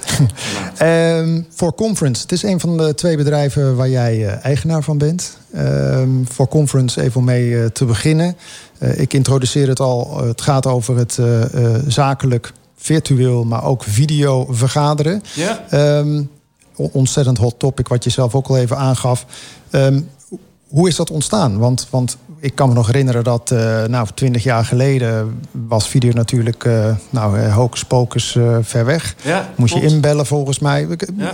Speaker 16: um, voor Conference, het is een van de twee bedrijven waar jij uh, eigenaar van bent. Um, voor Conference, even om mee uh, te beginnen. Uh, ik introduceer het al. het gaat over het zakelijk, virtueel, maar ook video vergaderen.
Speaker 18: Ja.
Speaker 16: Um, ontzettend hot topic, wat je zelf ook al even aangaf. hoe is dat ontstaan? Want, want ik kan me nog herinneren dat, uh, nou, twintig jaar geleden was video natuurlijk, uh, nou, hocus pocus uh, ver weg.
Speaker 18: Ja,
Speaker 16: Moest je inbellen volgens mij. Ja.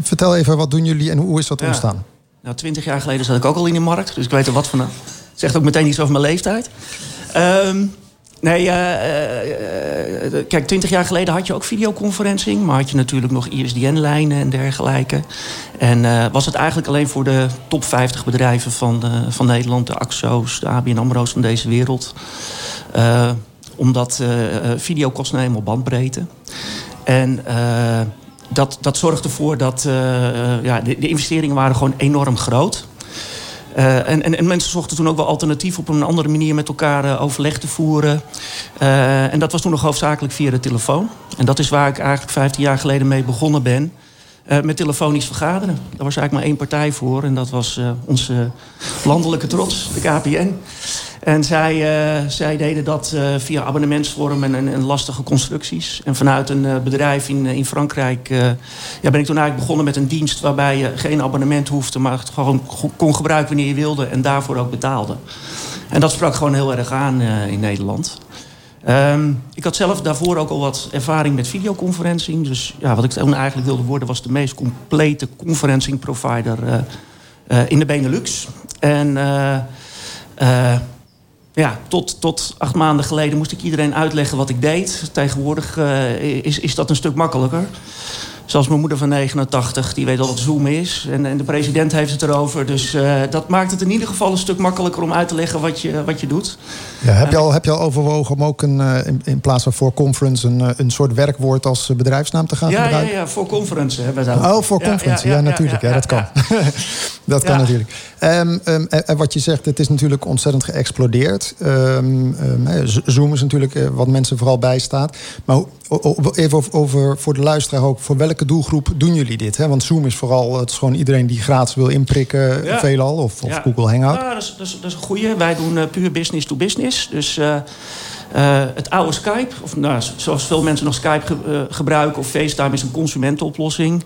Speaker 16: Vertel even, wat doen jullie en hoe is dat ja. ontstaan?
Speaker 18: Nou, twintig jaar geleden zat ik ook al in de markt, dus ik weet er wat van. Het zegt ook meteen iets over mijn leeftijd. Um, Nee, uh, uh, kijk, twintig jaar geleden had je ook videoconferencing... maar had je natuurlijk nog ISDN-lijnen en dergelijke. En was het eigenlijk alleen voor de top 50 bedrijven van, van Nederland... de AXO's, de ABN AMRO's van deze wereld. omdat video kost nou eenmaal bandbreedte. En dat, dat zorgde ervoor dat ja, de, de investeringen waren gewoon enorm groot... Uh, en, en, en, mensen zochten toen ook wel alternatief op een andere manier met elkaar uh, overleg te voeren. Uh, en dat was toen nog hoofdzakelijk via de telefoon. En dat is waar ik eigenlijk 15 jaar geleden mee begonnen ben. met telefonisch vergaderen. Daar was eigenlijk maar één partij voor. En dat was onze landelijke trots, de KPN. En zij, uh, zij deden dat uh, via abonnementsvorm en, lastige constructies. En vanuit een uh, bedrijf in, in Frankrijk ja, ben ik toen eigenlijk begonnen met een dienst waarbij je geen abonnement hoefde, maar het gewoon kon gebruiken wanneer je wilde en daarvoor ook betaalde. En dat sprak gewoon heel erg aan in Nederland. Um, ik had zelf daarvoor ook al wat ervaring met videoconferencing. Dus ja, wat ik toen eigenlijk wilde worden was de meest complete conferencing provider in de Benelux. En ja, tot, tot acht maanden geleden moest ik iedereen uitleggen wat ik deed. Tegenwoordig is, is dat een stuk makkelijker. Zoals mijn moeder van 89, die weet al wat Zoom is. En, en de president heeft het erover. Dus uh, dat maakt het in ieder geval een stuk makkelijker om uit te leggen wat je, wat je doet.
Speaker 16: Ja, heb, je al, heb je al overwogen om ook een, uh, in, in, plaats van voor conference een, uh, een soort werkwoord als bedrijfsnaam te gaan
Speaker 18: ja,
Speaker 16: gebruiken?
Speaker 18: Ja, ja, voor conference hebben we dat.
Speaker 16: Oh, voor conference. Ja, natuurlijk. Ja, dat kan. dat kan natuurlijk. Um, um, en wat je zegt, het is natuurlijk ontzettend geëxplodeerd. Um, Zoom is natuurlijk wat mensen vooral bijstaat. Maar even over, over, voor de luisteraar ook. Voor welke doelgroep doen jullie dit? Hè? Want Zoom is vooral het is gewoon iedereen die gratis wil inprikken, veelal. Of, of. Google Hangout.
Speaker 18: Ja, dat is, dat is, dat is een goede. Wij doen uh, puur business to business. Dus uh, uh, het oude Skype, of nou, zoals veel mensen nog Skype ge uh, gebruiken, of FaceTime is een consumentenoplossing.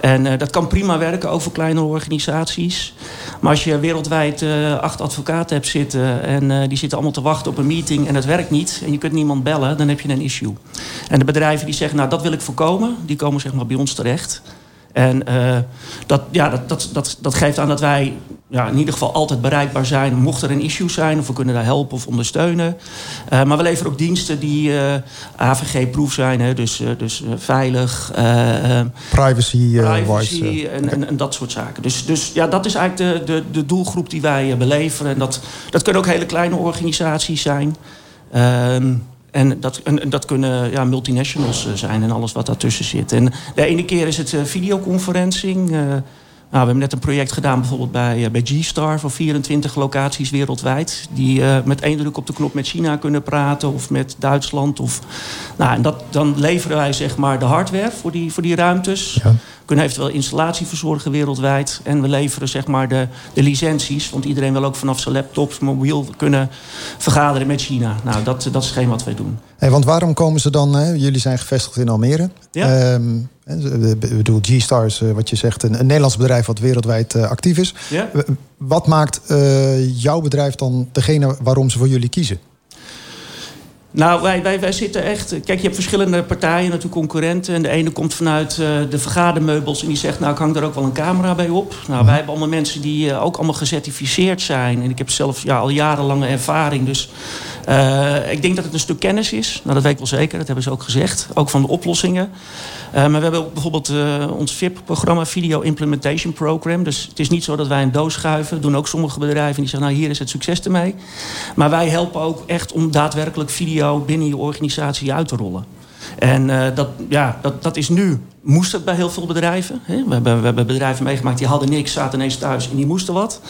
Speaker 18: En dat kan prima werken, voor kleine organisaties. Maar als je wereldwijd acht advocaten hebt zitten en die zitten allemaal te wachten op een meeting en het werkt niet en je kunt niemand bellen, dan heb je een issue. En de bedrijven die zeggen, nou dat wil ik voorkomen, die komen zeg maar bij ons terecht. En uh, dat, ja, dat, dat, dat, dat geeft aan dat wij ja, in ieder geval altijd bereikbaar zijn. Mocht er een issue zijn, of we kunnen daar helpen of ondersteunen. Uh, maar we leveren ook diensten die uh, AVG-proof zijn. Hè, dus, dus veilig.
Speaker 16: privacy,
Speaker 18: privacy en, en, en, dat soort zaken. Dus, dus ja, dat is eigenlijk de, de, de doelgroep die wij beleveren. En dat, dat kunnen ook hele kleine organisaties zijn. Ehm, en dat, en, dat kunnen ja, multinationals zijn en alles wat daartussen zit. En de ene keer is het uh, videoconferencing. Nou, we hebben net een project gedaan bijvoorbeeld bij, uh, bij G-Star... voor 24 locaties wereldwijd. Die met één druk op de knop met China kunnen praten... of met Duitsland. Of, nou, en dat, dan leveren wij zeg maar de hardware voor die, voor die ruimtes... Ja. We kunnen eventueel installatie verzorgen wereldwijd. En we leveren zeg maar de, de licenties. Want iedereen wil ook vanaf zijn laptops, mobiel kunnen vergaderen met China. Nou, dat, dat is geen wat wij doen.
Speaker 16: Hey, want waarom komen ze dan... Hè? Jullie zijn gevestigd in Almere.
Speaker 18: Ja.
Speaker 16: Um, ik bedoel, G-Stars, wat je zegt, een, een Nederlands bedrijf wat wereldwijd uh, actief is.
Speaker 18: Ja.
Speaker 16: Wat maakt uh, jouw bedrijf dan degene waarom ze voor jullie kiezen?
Speaker 18: Nou, wij, wij, wij zitten echt... Kijk, je hebt verschillende partijen, natuurlijk concurrenten. En de ene komt vanuit uh, de vergadermeubels en die zegt... nou, ik hang daar ook wel een camera bij op. Nou, wij hebben allemaal mensen die uh, ook allemaal gecertificeerd zijn. En ik heb zelf ja, al jarenlange ervaring. Dus ik denk dat het een stuk kennis is. Nou, dat weet ik wel zeker. Dat hebben ze ook gezegd. Ook van de oplossingen. maar we hebben ook bijvoorbeeld ons VIP-programma... Video Implementation Program. Dus het is niet zo dat wij een doos schuiven. doen ook sommige bedrijven die zeggen... nou, hier is het succes ermee. Maar wij helpen ook echt om daadwerkelijk video binnen je organisatie uit te rollen. En uh, dat, ja, dat, dat is nu, moest het bij heel veel bedrijven. Hè? We, hebben, we hebben bedrijven meegemaakt die hadden niks, zaten ineens thuis en die moesten wat.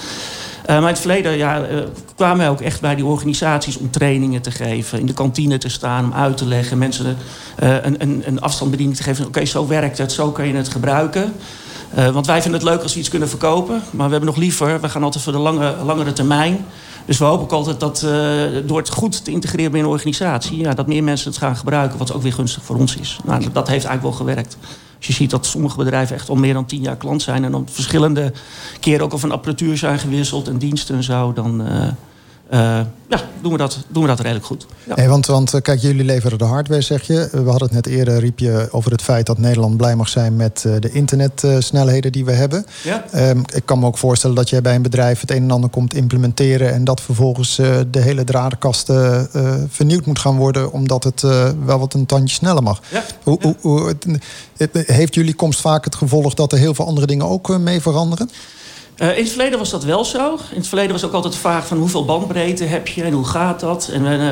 Speaker 18: Uh, maar in het verleden ja, uh, kwamen wij ook echt bij die organisaties om trainingen te geven. In de kantine te staan, om uit te leggen. Mensen een, een, een afstandsbediening te geven. Oké, zo werkt het, zo kun je het gebruiken. want wij vinden het leuk als we iets kunnen verkopen. Maar we hebben nog liever, we gaan altijd voor de lange, langere termijn. Dus we hopen ook altijd dat uh, door het goed te integreren binnen een organisatie... Ja, dat meer mensen het gaan gebruiken, wat ook weer gunstig voor ons is. Nou, dat heeft eigenlijk wel gewerkt. Als je ziet dat sommige bedrijven echt al meer dan tien jaar klant zijn... en dan verschillende keren ook al van apparatuur zijn gewisseld en diensten en zo... dan, uh, uh, ja, doen we, dat, doen we dat redelijk goed. Ja.
Speaker 16: Hey, want, want kijk, jullie leveren de hardware, zeg je. We hadden het net eerder, riep je over het feit dat Nederland blij mag zijn met de internetsnelheden die we hebben.
Speaker 18: Ja.
Speaker 16: Um, ik kan me ook voorstellen dat jij bij een bedrijf het een en ander komt implementeren en dat vervolgens uh, de hele dradenkast uh, vernieuwd moet gaan worden, omdat het uh, wel wat een tandje sneller mag.
Speaker 18: Ja.
Speaker 16: Hoe, hoe, hoe, heeft jullie komst vaak het gevolg dat er heel veel andere dingen ook mee veranderen?
Speaker 18: Uh, in het verleden was dat wel zo. In het verleden was ook altijd de vraag van hoeveel bandbreedte heb je en hoe gaat dat? En uh,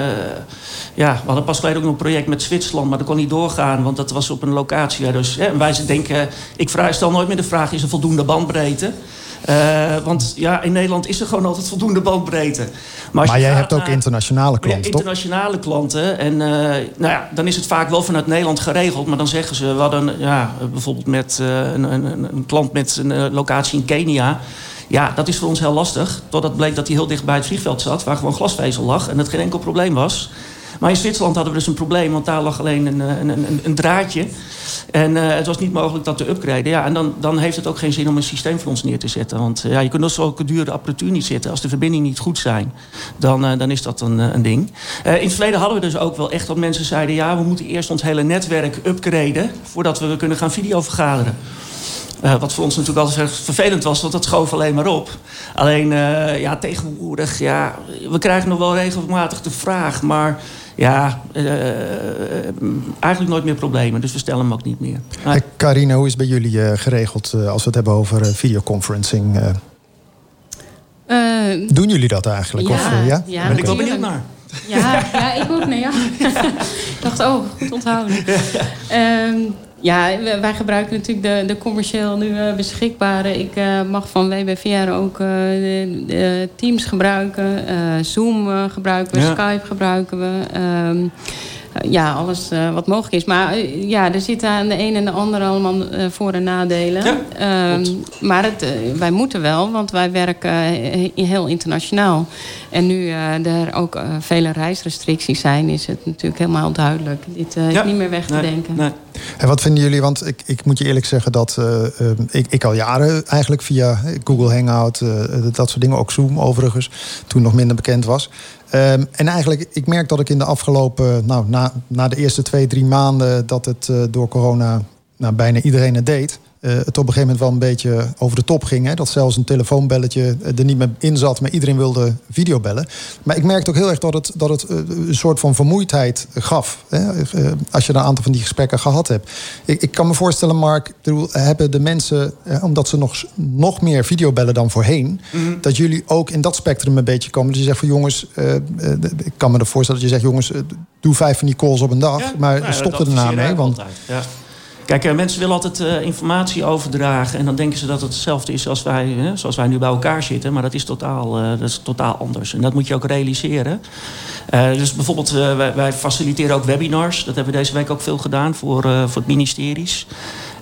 Speaker 18: ja, we hadden pas geleden ook een project met Zwitserland, maar dat kon niet doorgaan, want dat was op een locatie. Dus hè, wij denken, ik vraag, stel nooit meer de vraag: is er voldoende bandbreedte? Uh, want ja, in Nederland is er gewoon altijd voldoende bandbreedte.
Speaker 16: Maar, maar jij hebt ook internationale klanten,
Speaker 18: ja, internationale klanten. En uh, nou ja, dan is het vaak wel vanuit Nederland geregeld. Maar dan zeggen ze, we hadden ja, bijvoorbeeld met uh, een, een, een, klant met een locatie in Kenia. Ja, dat is voor ons heel lastig. Totdat bleek dat hij heel dicht bij het vliegveld zat, waar gewoon glasvezel lag. En dat geen enkel probleem was. Maar in Zwitserland hadden we dus een probleem, want daar lag alleen een, een, een, een draadje. En uh, het was niet mogelijk dat te upgraden. Ja, en dan, dan heeft het ook geen zin om een systeem voor ons neer te zetten. Want uh, ja, je kunt nog zulke dure apparatuur niet zitten. Als de verbindingen niet goed zijn, dan, uh, dan is dat een, een ding. in het verleden hadden we dus ook wel echt dat mensen zeiden... ja, we moeten eerst ons hele netwerk upgraden... voordat we kunnen gaan videovergaderen. Eh, wat voor ons natuurlijk altijd vervelend was, want dat schoof alleen maar op. Alleen, eh, ja, tegenwoordig, ja, we krijgen nog wel regelmatig de vraag, maar ja, eh, eigenlijk nooit meer problemen. Dus we stellen hem ook niet meer.
Speaker 16: Hey, Carine, hoe is het bij jullie eh, geregeld eh, als we het hebben over videoconferencing? doen jullie dat eigenlijk?
Speaker 17: ja,
Speaker 16: of, ja?
Speaker 17: ja,
Speaker 18: Ben ik wel benieuwd naar.
Speaker 17: Ja, ja, ik ook. Nee, ja. ik dacht, oh, goed onthouden. Ehm, ja, wij gebruiken natuurlijk de, de commercieel nu eh, beschikbare. Ik eh, mag van WBVR ook eh, de, de Teams gebruiken. Zoom gebruiken we,
Speaker 18: Ja.
Speaker 17: Skype gebruiken we. Ehm, eh, ja, alles eh, wat mogelijk is. Maar eh, ja, er zitten aan de een en de ander allemaal eh, voor- en nadelen.
Speaker 18: Ja,
Speaker 17: Ehm, maar het, eh, wij moeten wel, want wij werken eh, heel internationaal. En nu eh, er ook eh, vele reisrestricties zijn, is het natuurlijk helemaal duidelijk. Dit eh, is niet meer weg te
Speaker 18: Nee,
Speaker 17: denken.
Speaker 18: nee.
Speaker 16: En wat vinden jullie? Want ik, ik moet je eerlijk zeggen dat eh, eh, ik, ik al jaren eigenlijk via Google Hangout, eh, dat soort dingen, ook Zoom overigens, toen nog minder bekend was. Ehm, en eigenlijk, ik merk dat ik in de afgelopen, nou, na, na de eerste twee, drie maanden dat het eh, door corona nou, bijna iedereen het deed. Eh, het op een gegeven moment wel een beetje over de top ging. Hè? Dat zelfs een telefoonbelletje eh, er niet meer in zat, maar iedereen wilde videobellen. Maar ik merkte ook heel erg dat het, dat het eh, een soort van vermoeidheid gaf. Hè? Als je een aantal van die gesprekken gehad hebt. Ik, ik kan me voorstellen, Mark, hebben de mensen, omdat ze nog, nog meer videobellen dan voorheen,
Speaker 18: Mhm.
Speaker 16: dat jullie ook in dat spectrum een beetje komen. Dat je zegt van jongens, ik kan me er voorstellen dat je zegt, jongens, doe vijf van die calls op een dag, maar
Speaker 18: Nou
Speaker 16: stop er daarna mee. Want
Speaker 18: altijd, ja. Kijk, eh, mensen willen altijd eh, informatie overdragen. En dan denken ze dat het hetzelfde is als wij, hè, zoals wij nu bij elkaar zitten. Maar dat is totaal, eh, dat is totaal anders. En dat moet je ook realiseren. Dus bijvoorbeeld, wij, wij faciliteren ook webinars. Dat hebben we deze week ook veel gedaan voor, voor het ministeries.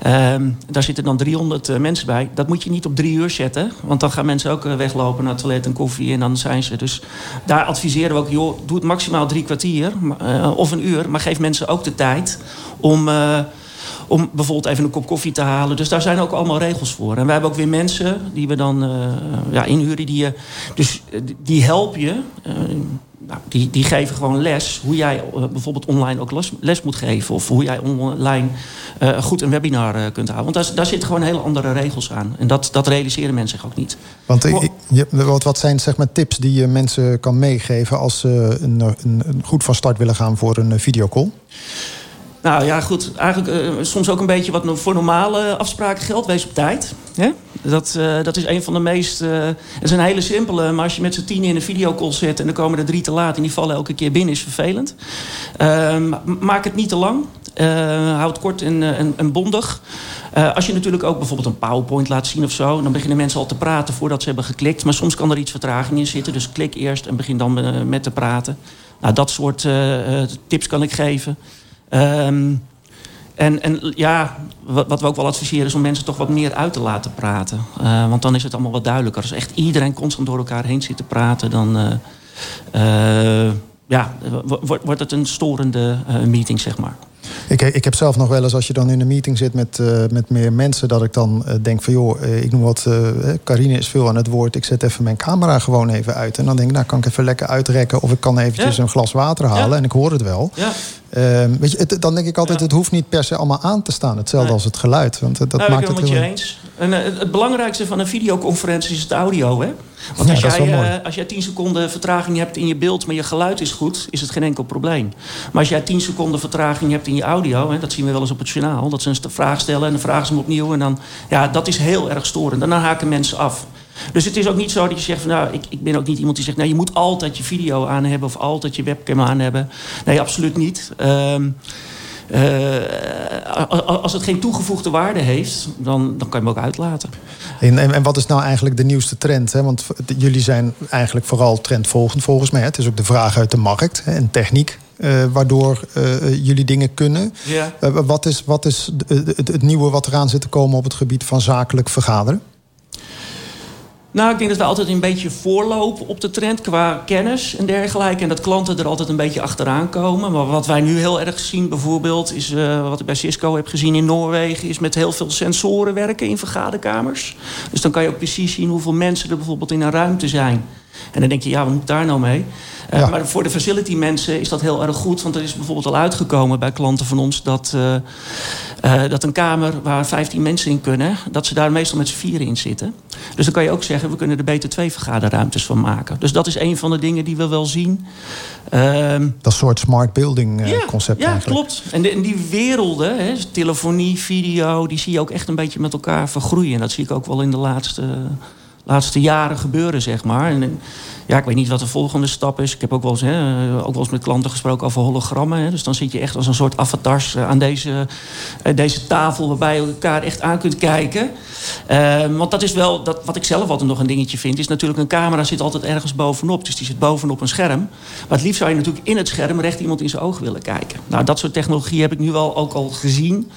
Speaker 18: Ehm, daar zitten dan 300 eh, mensen bij. Dat moet je niet op drie uur zetten. Want dan gaan mensen ook weglopen naar het toilet en koffie. En dan zijn ze. Dus daar adviseren we ook, joh, doe het maximaal drie kwartier of een uur. Maar geef mensen ook de tijd om, om bijvoorbeeld even een kop koffie te halen. Dus daar zijn ook allemaal regels voor. En wij hebben ook weer mensen die we dan eh, ja, inhuren. Die, je- dus eh, die- helpen je. eh, nou, die, die geven gewoon les hoe jij eh, bijvoorbeeld online ook les, les moet geven. Of hoe jij online eh, goed een webinar eh, kunt houden. Want daar, daar zitten gewoon hele andere regels aan. En dat, dat realiseren mensen zich ook niet.
Speaker 16: Want ik- wat, wat zijn zeg maar, tips die je mensen kan meegeven als ze een, een, een goed van start willen gaan voor een eh, videocall?
Speaker 18: Nou ja, goed. Eigenlijk eh, soms ook een beetje wat voor normale afspraken geldt. Wees op tijd. Dat, eh, dat is een van de meest... eh, het is een hele simpele, maar als je met z'n tien in een videocall zit... en dan komen er drie te laat en die vallen elke keer binnen, is vervelend. Ehm, ma- maak het niet te lang. Houd kort en, en, en bondig. Als je natuurlijk ook bijvoorbeeld een PowerPoint laat zien of zo... dan beginnen mensen al te praten voordat ze hebben geklikt. Maar soms kan er iets vertraging in zitten. Dus klik eerst en begin dan met te praten. Nou, dat soort tips kan ik geven. Ehm, en, en ja, wat, wat we ook wel adviseren is om mensen toch wat meer uit te laten praten. Eh, want dan is het allemaal wat duidelijker. Als echt iedereen constant door elkaar heen zit te praten, dan eh, eh, ja, wo- wordt wordt het een storende meeting, zeg maar.
Speaker 16: Ik, ik heb zelf nog wel eens, als je dan in een meeting zit met, met meer mensen, dat ik dan denk van joh, ik noem wat, Carine is veel aan het woord. Ik zet even mijn camera gewoon even uit. En dan denk ik, nou kan ik even lekker uitrekken. Of ik kan eventjes
Speaker 18: Ja.
Speaker 16: een glas water halen en ik hoor het wel.
Speaker 18: Ja.
Speaker 16: Ehm, weet je, het, dan denk ik altijd, het hoeft niet per se allemaal aan te staan. Hetzelfde
Speaker 18: Nee.
Speaker 16: als het geluid. Want eh, dat
Speaker 18: nou,
Speaker 16: maakt
Speaker 18: ik
Speaker 16: het
Speaker 18: met
Speaker 16: heel...
Speaker 18: je eens. En, eh, het belangrijkste van een videoconferentie is het audio. Hè? Want
Speaker 16: Ja,
Speaker 18: als, jij, eh, als jij 10 seconden vertraging hebt in je beeld, maar je geluid is goed, is het geen enkel probleem. Maar als jij 10 seconden vertraging hebt in je audio, hè, dat zien we wel eens op het journaal, dat ze een vraag stellen en dan vragen ze hem opnieuw. En dan, ja, dat is heel erg storend. En dan haken mensen af. Dus het is ook niet zo dat je zegt van nou, ik, ik ben ook niet iemand die zegt, nou je moet altijd je video aan hebben of altijd je webcam aan hebben. Nee, absoluut niet. Ehm, eh, als het geen toegevoegde waarde heeft, dan, dan kan je hem ook uitlaten.
Speaker 16: En, en, en wat is nou eigenlijk de nieuwste trend? Hè? Want jullie zijn eigenlijk vooral trendvolgend volgens mij. hè. Het is ook de vraag uit de markt hè, en techniek. eh, waardoor eh, jullie dingen kunnen.
Speaker 18: Ja.
Speaker 16: Wat is, wat is het nieuwe wat eraan zit te komen op het gebied van zakelijk vergaderen?
Speaker 18: Nou, ik denk dat we altijd een beetje voorlopen op de trend qua kennis en dergelijke. En dat klanten er altijd een beetje achteraan komen. Maar wat wij nu heel erg zien bijvoorbeeld, is eh, wat ik bij Cisco heb gezien in Noorwegen, is met heel veel sensoren werken in vergaderkamers. Dus dan kan je ook precies zien hoeveel mensen er bijvoorbeeld in een ruimte zijn. En dan denk je, ja, wat moet daar nou mee? Uh, Maar voor de facility mensen is dat heel erg goed. Want er is bijvoorbeeld al uitgekomen bij klanten van ons... dat, uh, uh, dat een kamer waar 15 mensen in kunnen... dat ze daar meestal met z'n vieren in zitten. Dus dan kan je ook zeggen... we kunnen er beter twee vergaderruimtes van maken. Dus dat is een van de dingen die we wel zien.
Speaker 16: Ehm, dat soort smart building
Speaker 18: ja,
Speaker 16: concept
Speaker 18: Ja,
Speaker 16: eigenlijk.
Speaker 18: klopt. En, de, en die werelden, hè, telefonie, video... die zie je ook echt een beetje met elkaar vergroeien. En dat zie ik ook wel in de laatste laatste jaren gebeuren, zeg maar. En, ja, ik weet niet wat de volgende stap is. Ik heb ook wel eens, hè, ook wel eens met klanten gesproken over hologrammen. Hè. Dus dan zit je echt als een soort avatars aan deze, deze tafel... waarbij je elkaar echt aan kunt kijken. Uh, want dat is wel, dat, wat ik zelf altijd nog een dingetje vind... is natuurlijk een camera zit altijd ergens bovenop. Dus die zit bovenop een scherm. Maar het liefst zou je natuurlijk in het scherm... recht iemand in zijn oog willen kijken. Nou, dat soort technologie heb ik nu wel ook al gezien...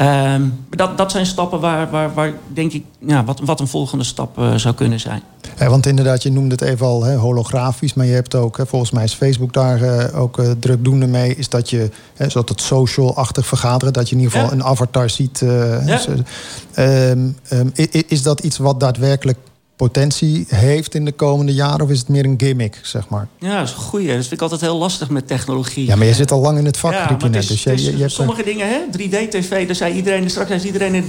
Speaker 18: Um, dat, dat zijn stappen waar, waar, waar denk ik, ja, wat, wat een volgende stap uh, zou kunnen zijn.
Speaker 16: Ja, want inderdaad, je noemde het even al hè, holografisch, maar je hebt ook, hè, volgens mij is Facebook daar uh, ook uh, drukdoende mee, is dat je, hè, zoals het social-achtig vergaderen, dat je in ieder geval ja. een avatar ziet. Ja. Dus, um, um, is dat iets wat daadwerkelijk potentie heeft in de komende jaren? Of is het meer een gimmick, zeg maar?
Speaker 18: Ja, dat is een goeie. Dat vind ik altijd heel lastig met technologie.
Speaker 16: Ja, maar je zit al lang in het vak,
Speaker 18: ja. Is,
Speaker 16: dus je,
Speaker 18: is,
Speaker 16: je, je hebt
Speaker 18: sommige dingen, hè? 3D-tv, daar zei iedereen, straks is iedereen in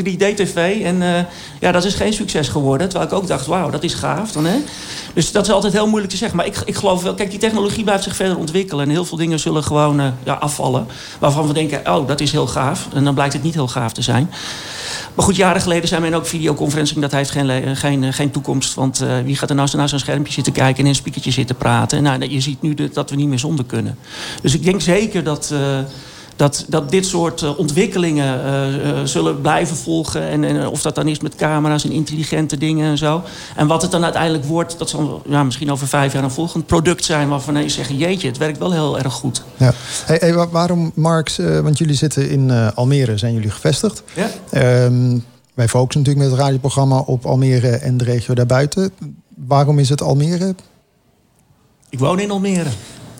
Speaker 18: 3D-tv. En uh, ja, dat is geen succes geworden. Terwijl ik ook dacht, wauw, dat is gaaf dan, hè? Dus dat is altijd heel moeilijk te zeggen. Maar ik, ik geloof wel, kijk, die technologie blijft zich verder ontwikkelen. En heel veel dingen zullen gewoon uh, ja, afvallen. Waarvan we denken, oh, dat is heel gaaf. En dan blijkt het niet heel gaaf te zijn. Maar goed, jaren geleden zei men ook videoconferencing, dat heeft geen, geen, geen toekomst. Want uh, wie gaat er nou naar zo'n schermpje zitten kijken en in een spiekertje zitten praten? Nou, je ziet nu dat we niet meer zonder kunnen. Dus ik denk zeker dat. Dat, dat dit soort uh, ontwikkelingen uh, uh, zullen blijven volgen. En, en, of dat dan is met camera's en intelligente dingen en zo. En wat het dan uiteindelijk wordt, dat zal ja, misschien over vijf jaar een volgend product zijn... waarvan je zegt, jeetje, het werkt wel heel erg goed.
Speaker 16: Ja. Hey, hey, waarom, Marx, want jullie zitten in Almere, zijn jullie gevestigd.
Speaker 18: Ja.
Speaker 16: Um, wij focussen natuurlijk met het radioprogramma op Almere en de regio daarbuiten. Waarom is het Almere?
Speaker 18: Ik woon in Almere.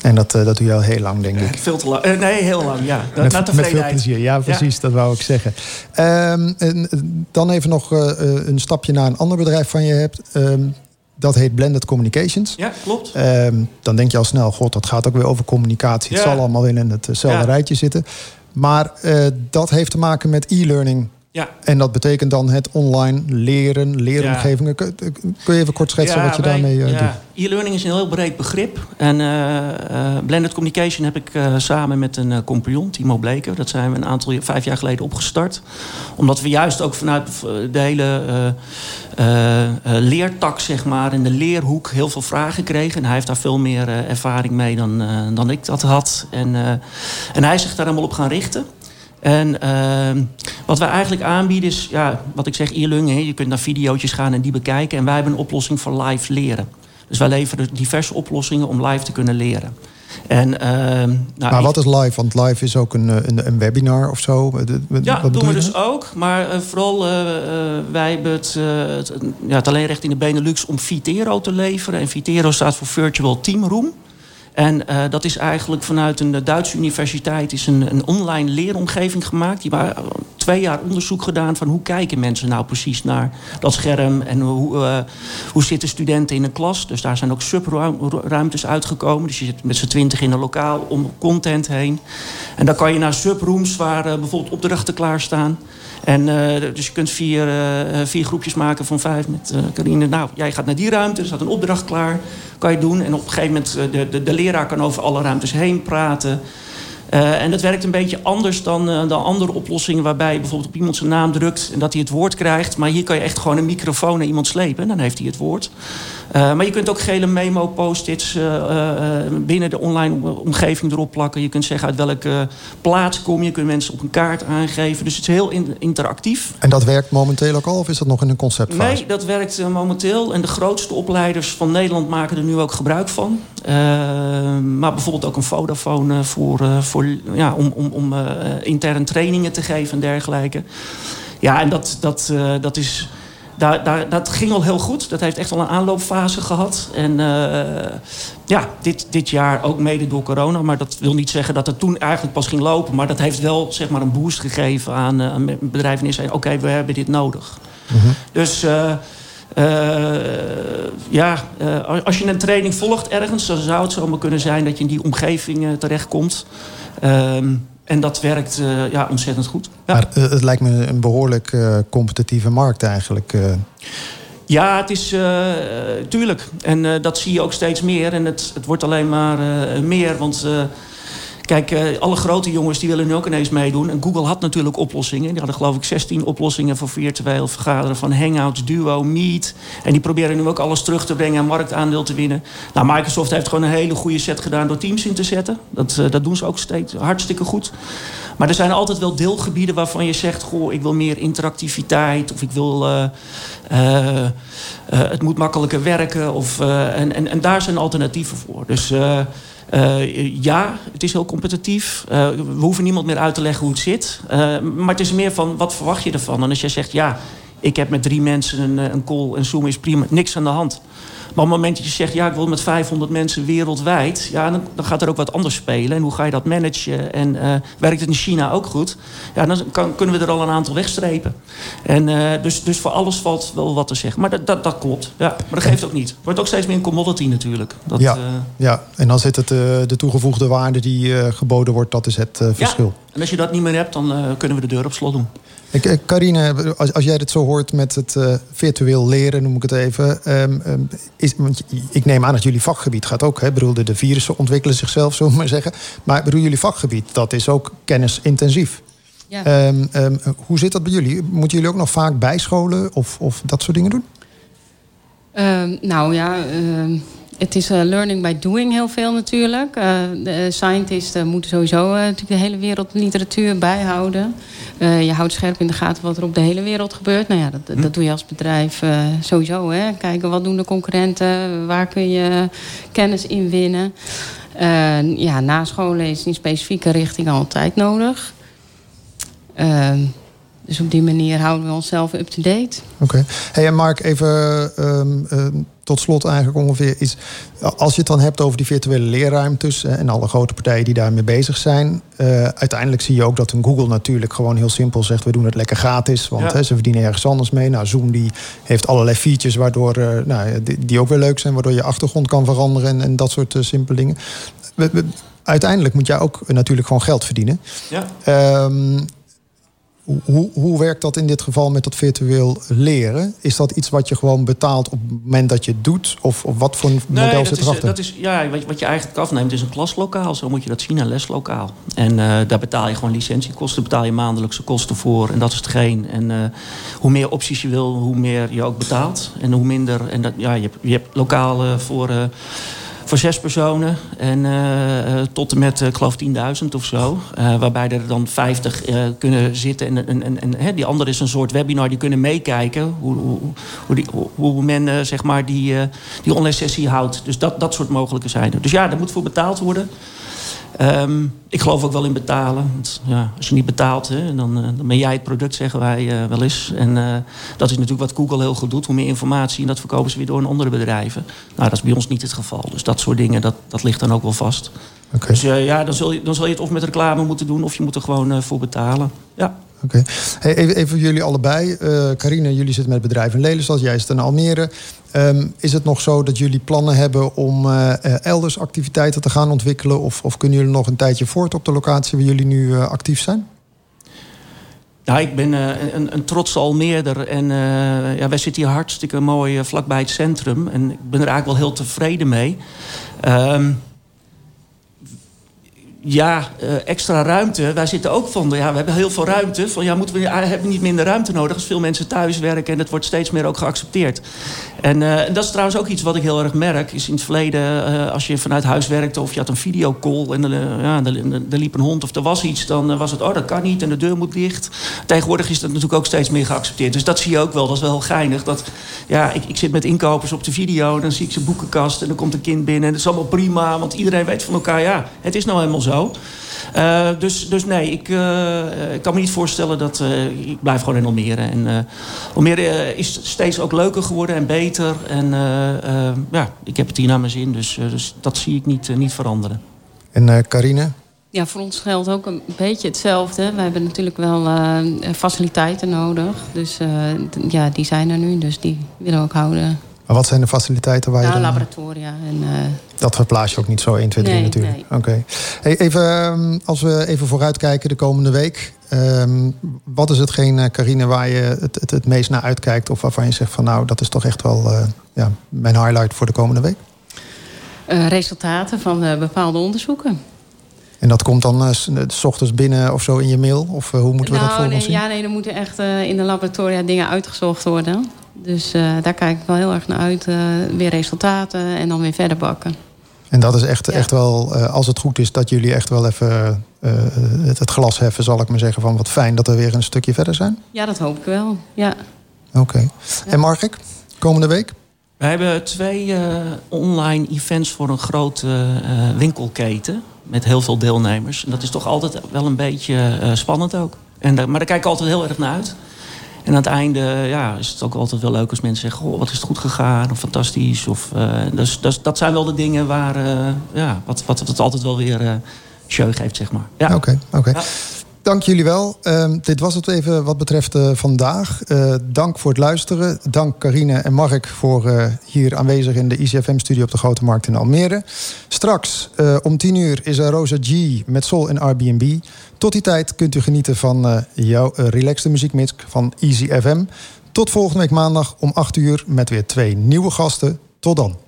Speaker 16: En dat, uh, dat doe je al heel lang, denk ik.
Speaker 18: Veel te lang. Uh, nee, heel lang, ja.
Speaker 16: Met,
Speaker 18: Na
Speaker 16: met veel plezier, ja, precies. Ja. Dat wou ik zeggen. Um, en, dan even nog uh, een stapje naar een ander bedrijf van je hebt. Um, dat heet Blended Communications.
Speaker 18: Ja, klopt.
Speaker 16: Um, dan denk je al snel, god, dat gaat ook weer over communicatie. Het zal allemaal in hetzelfde ja. rijtje zitten. Maar dat heeft te maken met e-learning
Speaker 18: ja.
Speaker 16: En dat betekent dan het online leren, leeromgevingen. Ja. Kun, je even kort schetsen
Speaker 18: ja,
Speaker 16: wat je
Speaker 18: wij,
Speaker 16: daarmee uh,
Speaker 18: ja.
Speaker 16: doet?
Speaker 18: E-learning is een heel breed begrip. En uh, uh, Blended Communication heb ik samen met een compagnon, Timo Bleker... dat zijn we een aantal vijf jaar geleden opgestart. Omdat we juist ook vanuit de hele leertak, zeg maar... en de leerhoek heel veel vragen kregen. En hij heeft daar veel meer ervaring mee dan, dan ik dat had. En, en hij is zich daar helemaal op gaan richten... En uh, wat wij eigenlijk aanbieden is, ja, wat ik zeg, e-learning. Je kunt naar video's gaan en die bekijken. En wij hebben een oplossing voor live leren. Dus wij leveren diverse oplossingen om live te kunnen leren. En, uh, nou,
Speaker 16: maar wat is live? Want live is ook een, een, een webinar of zo.
Speaker 18: Ja, dat doen we dus ook. Maar uh, vooral, uh, wij hebben het, het, ja, het alleenrecht in de Benelux om Vitero te leveren. En Vitero staat voor Virtual Team Room. En uh, dat is eigenlijk vanuit een Duitse universiteit is een, een online leeromgeving gemaakt. Die waren twee jaar onderzoek gedaan van hoe kijken mensen nou precies naar dat scherm. En hoe, uh, hoe zitten studenten in een klas. Dus daar zijn ook subruimtes uitgekomen. Dus je zit met z'n twintig in een lokaal om content heen. En dan kan je naar subrooms waar uh, bijvoorbeeld opdrachten klaarstaan. En uh, dus je kunt vier, uh, vier groepjes maken van vijf met Carine. Nou, jij gaat naar die ruimte, er staat een opdracht klaar. Kan je doen. En op een gegeven moment, de, de, de leraar kan over alle ruimtes heen praten. En dat werkt een beetje anders dan, dan andere oplossingen... waarbij je bijvoorbeeld op iemand zijn naam drukt en dat hij het woord krijgt. Maar hier kan je echt gewoon een microfoon naar iemand slepen en dan heeft hij het woord. Uh, maar je kunt ook gele memo-post-its binnen de online omgeving erop plakken. Je kunt zeggen uit welke plaats kom je. Je kunt mensen op een kaart aangeven. Dus het is heel in, interactief.
Speaker 16: En dat werkt momenteel ook al of is dat nog in een conceptfase?
Speaker 18: Nee, dat werkt momenteel. En de grootste opleiders van Nederland maken er nu ook gebruik van. maar bijvoorbeeld ook een Vodafone voor... voor ja, om, om, om intern trainingen te geven en dergelijke. Ja, en dat, dat, uh, dat is... Daar, daar, dat ging al heel goed. Dat heeft echt wel een aanloopfase gehad. En uh, ja, dit, dit jaar ook mede door corona. Maar dat wil niet zeggen dat het toen eigenlijk pas ging lopen. Maar dat heeft wel zeg maar, een boost gegeven aan, aan bedrijven die zeiden... oké, okay, we hebben dit nodig.
Speaker 16: Mhm.
Speaker 18: Mm -hmm. Dus... Uh, ja, uh, als je een training volgt ergens, dan zou het zomaar kunnen zijn dat je in die omgeving uh, terechtkomt. En dat werkt uh, ja, ontzettend goed. Ja.
Speaker 16: Maar het lijkt me een behoorlijk competitieve markt eigenlijk.
Speaker 18: Ja, het is tuurlijk. En dat zie je ook steeds meer. En het, het wordt alleen maar meer. Want Kijk, uh, alle grote jongens die willen nu ook ineens meedoen. En Google had natuurlijk oplossingen. Die hadden geloof ik 16 oplossingen voor virtueel vergaderen van Hangouts, Duo, Meet. En die proberen nu ook alles terug te brengen en marktaandeel te winnen. Nou, Microsoft heeft gewoon een hele goede set gedaan door Teams in te zetten. Dat, uh, dat doen ze ook steeds hartstikke goed. Maar er zijn altijd wel deelgebieden waarvan je zegt: Goh, ik wil meer interactiviteit. Of ik wil. Uh, het moet makkelijker werken. Of, en, en, en daar zijn alternatieven voor. Dus. Uh, ja, het is heel competitief. Uh, we hoeven niemand meer uit te leggen hoe het zit. Uh, maar het is meer van, wat verwacht je ervan? En als jij zegt, ja, ik heb met drie mensen een, een call en Zoom is prima, niks aan de hand. Maar op het moment dat je zegt, ja, ik wil met 500 mensen wereldwijd... Ja, dan, dan gaat er ook wat anders spelen. En hoe ga je dat managen? En uh, werkt het in China ook goed? Ja, dan kan, kunnen we er al een aantal wegstrepen. En, uh, dus, dus voor alles valt wel wat te zeggen. Maar dat, dat, dat klopt. Ja, maar dat geeft ook niet. Het wordt ook steeds meer een commodity natuurlijk. Dat,
Speaker 16: ja, uh... ja, en dan zit het de toegevoegde waarde die geboden wordt, dat is het verschil.
Speaker 18: Ja. En als je dat niet meer hebt, dan kunnen we de deur op slot doen.
Speaker 16: Karine, als, als jij dit zo hoort met het uh, virtueel leren, noem ik het even. Um, um, is, want ik neem aan dat jullie vakgebied gaat ook. Hè, bedoel, de, de virussen ontwikkelen zichzelf, zullen we maar zeggen. Maar bedoel, jullie vakgebied, dat is ook kennisintensief. Ja. Um, hoe zit dat bij jullie? Moeten jullie ook nog vaak bijscholen of, of dat soort dingen doen?
Speaker 17: nou ja, het is uh, learning by doing heel veel natuurlijk. Uh, de scientisten moeten sowieso uh, natuurlijk de hele wereld literatuur bijhouden. je houdt scherp in de gaten wat er op de hele wereld gebeurt. Nou ja, dat, hm. dat doe je als bedrijf sowieso. Hè. Kijken wat doen de concurrenten, waar kun je kennis inwinnen. ja, na scholen is in specifieke richting altijd nodig. Dus op die manier houden we onszelf up-to-date.
Speaker 16: Oké. Hey, en Mark, even um, um, tot slot eigenlijk ongeveer iets. Als je het dan hebt over die virtuele leerruimtes en alle grote partijen die daarmee bezig zijn. Uh, uiteindelijk zie je ook dat een Google natuurlijk gewoon heel simpel zegt: we doen het lekker gratis. Want ja. ze verdienen ergens anders mee. Nou, Zoom die heeft allerlei features waardoor, uh, nou, die, die, ook weer leuk zijn, waardoor je achtergrond kan veranderen en, en dat soort uh, simpele dingen. We, we, uiteindelijk moet jij ook natuurlijk gewoon geld verdienen. Ja. Um, hoe, hoe werkt dat in dit geval met dat virtueel leren? Is dat iets wat je gewoon betaalt op het moment dat je het doet? Of, of wat voor een
Speaker 18: nee,
Speaker 16: model zit
Speaker 18: is,
Speaker 16: erachter?
Speaker 18: Dat is, ja, wat, wat je eigenlijk afneemt is een klaslokaal. Zo moet je dat zien, een leslokaal. En uh, daar betaal je gewoon licentiekosten. betaal je maandelijkse kosten voor. En dat is hetgeen. En uh, hoe meer opties je wil, hoe meer je ook betaalt. En hoe minder... En dat, ja, je, hebt, je hebt lokalen voor... Uh, voor zes personen. En uh, tot en met, uh, ik geloof, 10.000 of zo. Uh, waarbij er dan 50 kunnen zitten. En, en die andere is een soort webinar. Die kunnen meekijken hoe, hoe, hoe, men zeg maar die, die online sessie houdt. Dus dat, dat soort mogelijke zijn. Dus ja, daar moet voor betaald worden. Um, ik geloof ook wel in betalen. Want, ja, als je niet betaalt, hè, dan, dan, ben jij het product, zeggen wij wel eens. En dat is natuurlijk wat Google heel goed doet. Hoe meer informatie, en dat verkopen ze weer door een andere bedrijven. Nou, dat is bij ons niet het geval. Dus dat soort dingen, dat, dat ligt dan ook wel vast. Okay. Dus ja, dan zul, je, dan zul je het of met reclame moeten doen... of je moet er gewoon voor betalen. Ja.
Speaker 16: Oké. Okay. Hey, even, even jullie allebei. Uh, Carine, jullie zitten met het bedrijf in Lelystad. Jij zit in Almere. Um, is het nog zo dat jullie plannen hebben om elders activiteiten te gaan ontwikkelen? Of, of, kunnen jullie nog een tijdje voort op de locatie waar jullie nu actief zijn?
Speaker 18: Nou, ik ben een, een trotse Almeerder. En ja, wij zitten hier hartstikke mooi vlakbij het centrum. En ik ben er eigenlijk wel heel tevreden mee. Um, ja, uh, extra ruimte. Wij zitten ook van, ja, we hebben heel veel ruimte. Van, ja, moeten we, hebben we niet minder ruimte nodig als veel mensen thuis werken. En dat wordt steeds meer ook geaccepteerd. En uh, dat is trouwens ook iets wat ik heel erg merk. Is in het verleden, uh, als je vanuit huis werkte of je had een videocall... en ja, er, liep een hond of er was iets, dan was het... oh, dat kan niet en de deur moet dicht. Tegenwoordig is dat natuurlijk ook steeds meer geaccepteerd. Dus dat zie je ook wel, dat is wel heel geinig. Dat, ja, ik, ik zit met inkopers op de video... en dan zie ik zijn boekenkast en dan komt een kind binnen... en dat is allemaal prima, want iedereen weet van elkaar... ja, het is nou helemaal zo. Uh, dus, dus nee, ik, uh, ik kan me niet voorstellen dat... Uh, ik blijf gewoon in Almere. En Almere is steeds ook leuker geworden en beter. En ja, ik heb het hier naar mijn zin. Dus, dus dat zie ik niet, niet veranderen.
Speaker 16: En Carine?
Speaker 17: Ja, voor ons geldt ook een beetje hetzelfde. We hebben natuurlijk wel faciliteiten nodig. Dus ja, die zijn er nu. Dus die willen we ook houden.
Speaker 20: Maar wat zijn de faciliteiten waar je
Speaker 17: Nou,
Speaker 20: dan...
Speaker 17: laboratoria. En, eh,
Speaker 20: Dat verplaats je ook niet zo 1, 2, 3
Speaker 17: Nee,
Speaker 20: natuurlijk.
Speaker 17: nee.
Speaker 20: Oké. Hey, even, ehm, als we even vooruitkijken de komende week. ehm, wat is hetgeen, eh, Carine, waar je het, het, het meest naar uitkijkt? Of waarvan je zegt van nou, dat is toch echt wel eh, ja, mijn highlight voor de komende week?
Speaker 17: resultaten van bepaalde onderzoeken.
Speaker 20: En dat komt dan eh, s, ochtends binnen of zo in je mail? Of hoe moeten we dat voor
Speaker 17: nou, nee,
Speaker 20: ons zien?
Speaker 17: ja, nee, er moeten echt in de laboratoria dingen uitgezocht worden. Dus eh, daar kijk ik wel heel erg naar uit. eh, weer resultaten en dan weer verder bakken.
Speaker 20: En dat is echt, echt wel, eh, als het goed is, dat jullie echt wel even eh, het, het glas heffen, zal ik maar zeggen. Van wat fijn dat we weer een stukje verder zijn.
Speaker 17: Ja, dat hoop ik wel. Ja.
Speaker 20: Oké. En Margik, komende week?
Speaker 18: We hebben twee eh, online events voor een grote eh, winkelketen. Met heel veel deelnemers. En dat is toch altijd wel een beetje eh, spannend ook. En daar, maar daar kijk ik altijd heel erg naar uit. En aan het einde ja, is het ook altijd wel leuk als mensen zeggen... Goh, wat is het goed gegaan of fantastisch. Of, eh, dus, dus, dat zijn wel de dingen waar, eh, ja, wat, wat het altijd wel weer eh show geeft, zeg maar. Ja.
Speaker 20: Oké, oké. Dank jullie wel. Ehm, dit was het even wat betreft eh, vandaag. Eh, dank voor het luisteren. Dank Carine en Mark voor eh, hier aanwezig in de ICFM-studio op de Grote Markt in Almere. Straks om 10 uur is er Rosa G met Soul en Airbnb. Tot die tijd kunt u genieten van jouw relaxte muziekmix van Easy FM. Tot volgende week maandag om 8 uur met weer twee nieuwe gasten. Tot dan.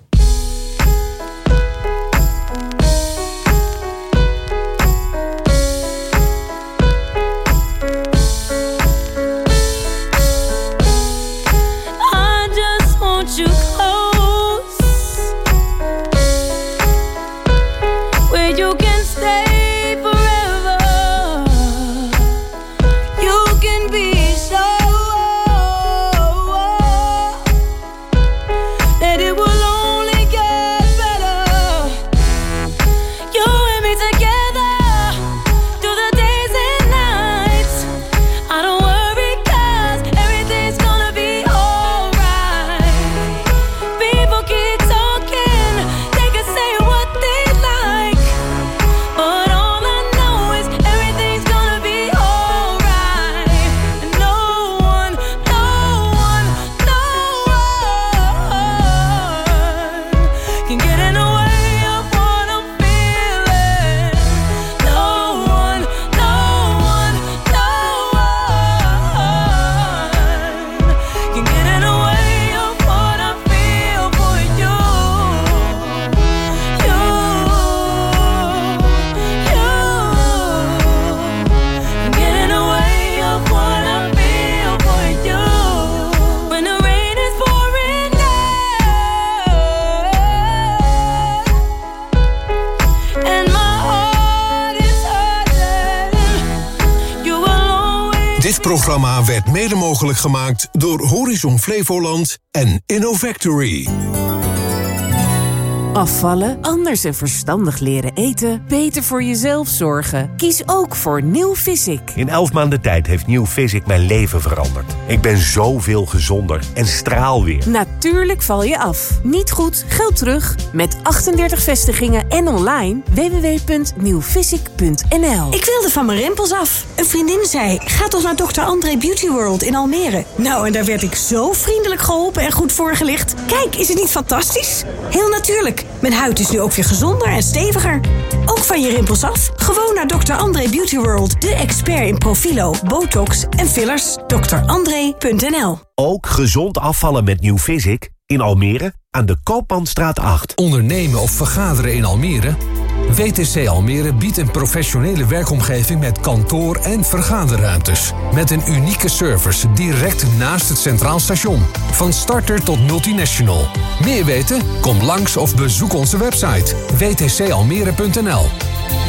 Speaker 21: Mogelijk gemaakt door Horizon Flevoland en InnoVactory.
Speaker 22: Afvallen, anders en verstandig leren eten, beter voor jezelf zorgen. Kies ook voor Nieuw Visic.
Speaker 2: In elf maanden tijd heeft Nieuw Visic mijn leven veranderd. Ik ben zoveel gezonder en straal weer.
Speaker 22: Natuurlijk val je af. Niet goed, geld terug. Met 38 vestigingen en online www.nieuwvisic.nl
Speaker 1: Ik wilde van mijn rimpels af. Een vriendin zei, ga toch naar Dr. André Beauty World in Almere. Nou, en daar werd ik zo vriendelijk geholpen en goed voorgelicht. Kijk, is het niet fantastisch? Heel natuurlijk. Mijn huid is nu ook weer gezonder en steviger. Ook van je rimpels af? Gewoon naar Dr. André Beauty World. De expert in profilo, botox en fillers. drandré.nl
Speaker 2: Ook gezond afvallen met Nieuw Visic in Almere aan de Koopmanstraat 8.
Speaker 23: Ondernemen of vergaderen in Almere? WTC Almere biedt een professionele werkomgeving met kantoor- en vergaderruimtes. Met een unieke service direct naast het Centraal Station. Van starter tot multinational. Meer weten? Kom langs of bezoek onze website wtcalmere.nl.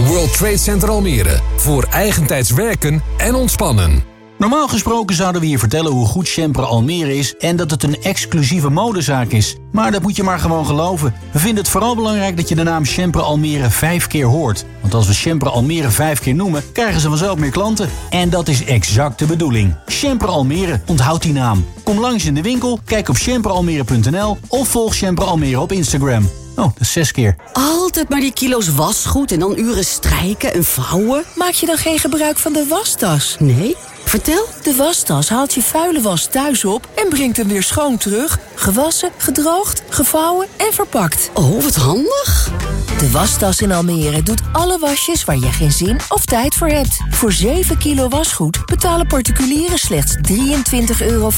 Speaker 23: World Trade Center Almere. Voor eigentijds werken en ontspannen.
Speaker 24: Normaal gesproken zouden we je vertellen hoe goed Chambre Almere is en dat het een exclusieve modezaak is. Maar dat moet je maar gewoon geloven. We vinden het vooral belangrijk dat je de naam Chambre Almere vijf keer hoort. Want als we Chambre Almere vijf keer noemen, krijgen ze vanzelf meer klanten. En dat is exact de bedoeling. Chambre Almere, onthoud die naam. Kom langs in de winkel, kijk op chambrealmere.nl of volg Chambre Almere op Instagram. Oh, dat is zes keer.
Speaker 25: Altijd maar die kilo's wasgoed en dan uren strijken en vouwen. Maak je dan geen gebruik van de wastas? Nee?
Speaker 22: Vertel? De wastas haalt je vuile was thuis op en brengt hem weer schoon terug. Gewassen, gedroogd, gevouwen en verpakt.
Speaker 26: Oh, wat handig.
Speaker 22: De wastas in Almere doet alle wasjes waar je geen zin of tijd voor hebt. Voor 7 kilo wasgoed betalen particulieren slechts 23,50 euro.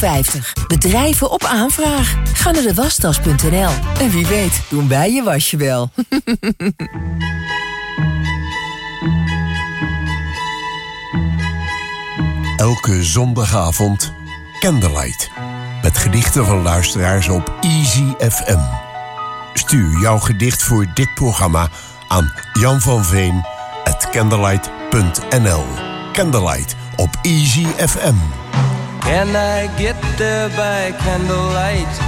Speaker 22: Bedrijven op aanvraag. Ga naar de wastas.nl. En wie weet doen wij je wasje wel.
Speaker 2: Elke zondagavond Candlelight. Met gedichten van luisteraars op Easy FM. Stuur jouw gedicht voor dit programma aan Jan van Veen at candlelight.nl. Candlelight op Easy FM.
Speaker 15: Can I get there by candlelight?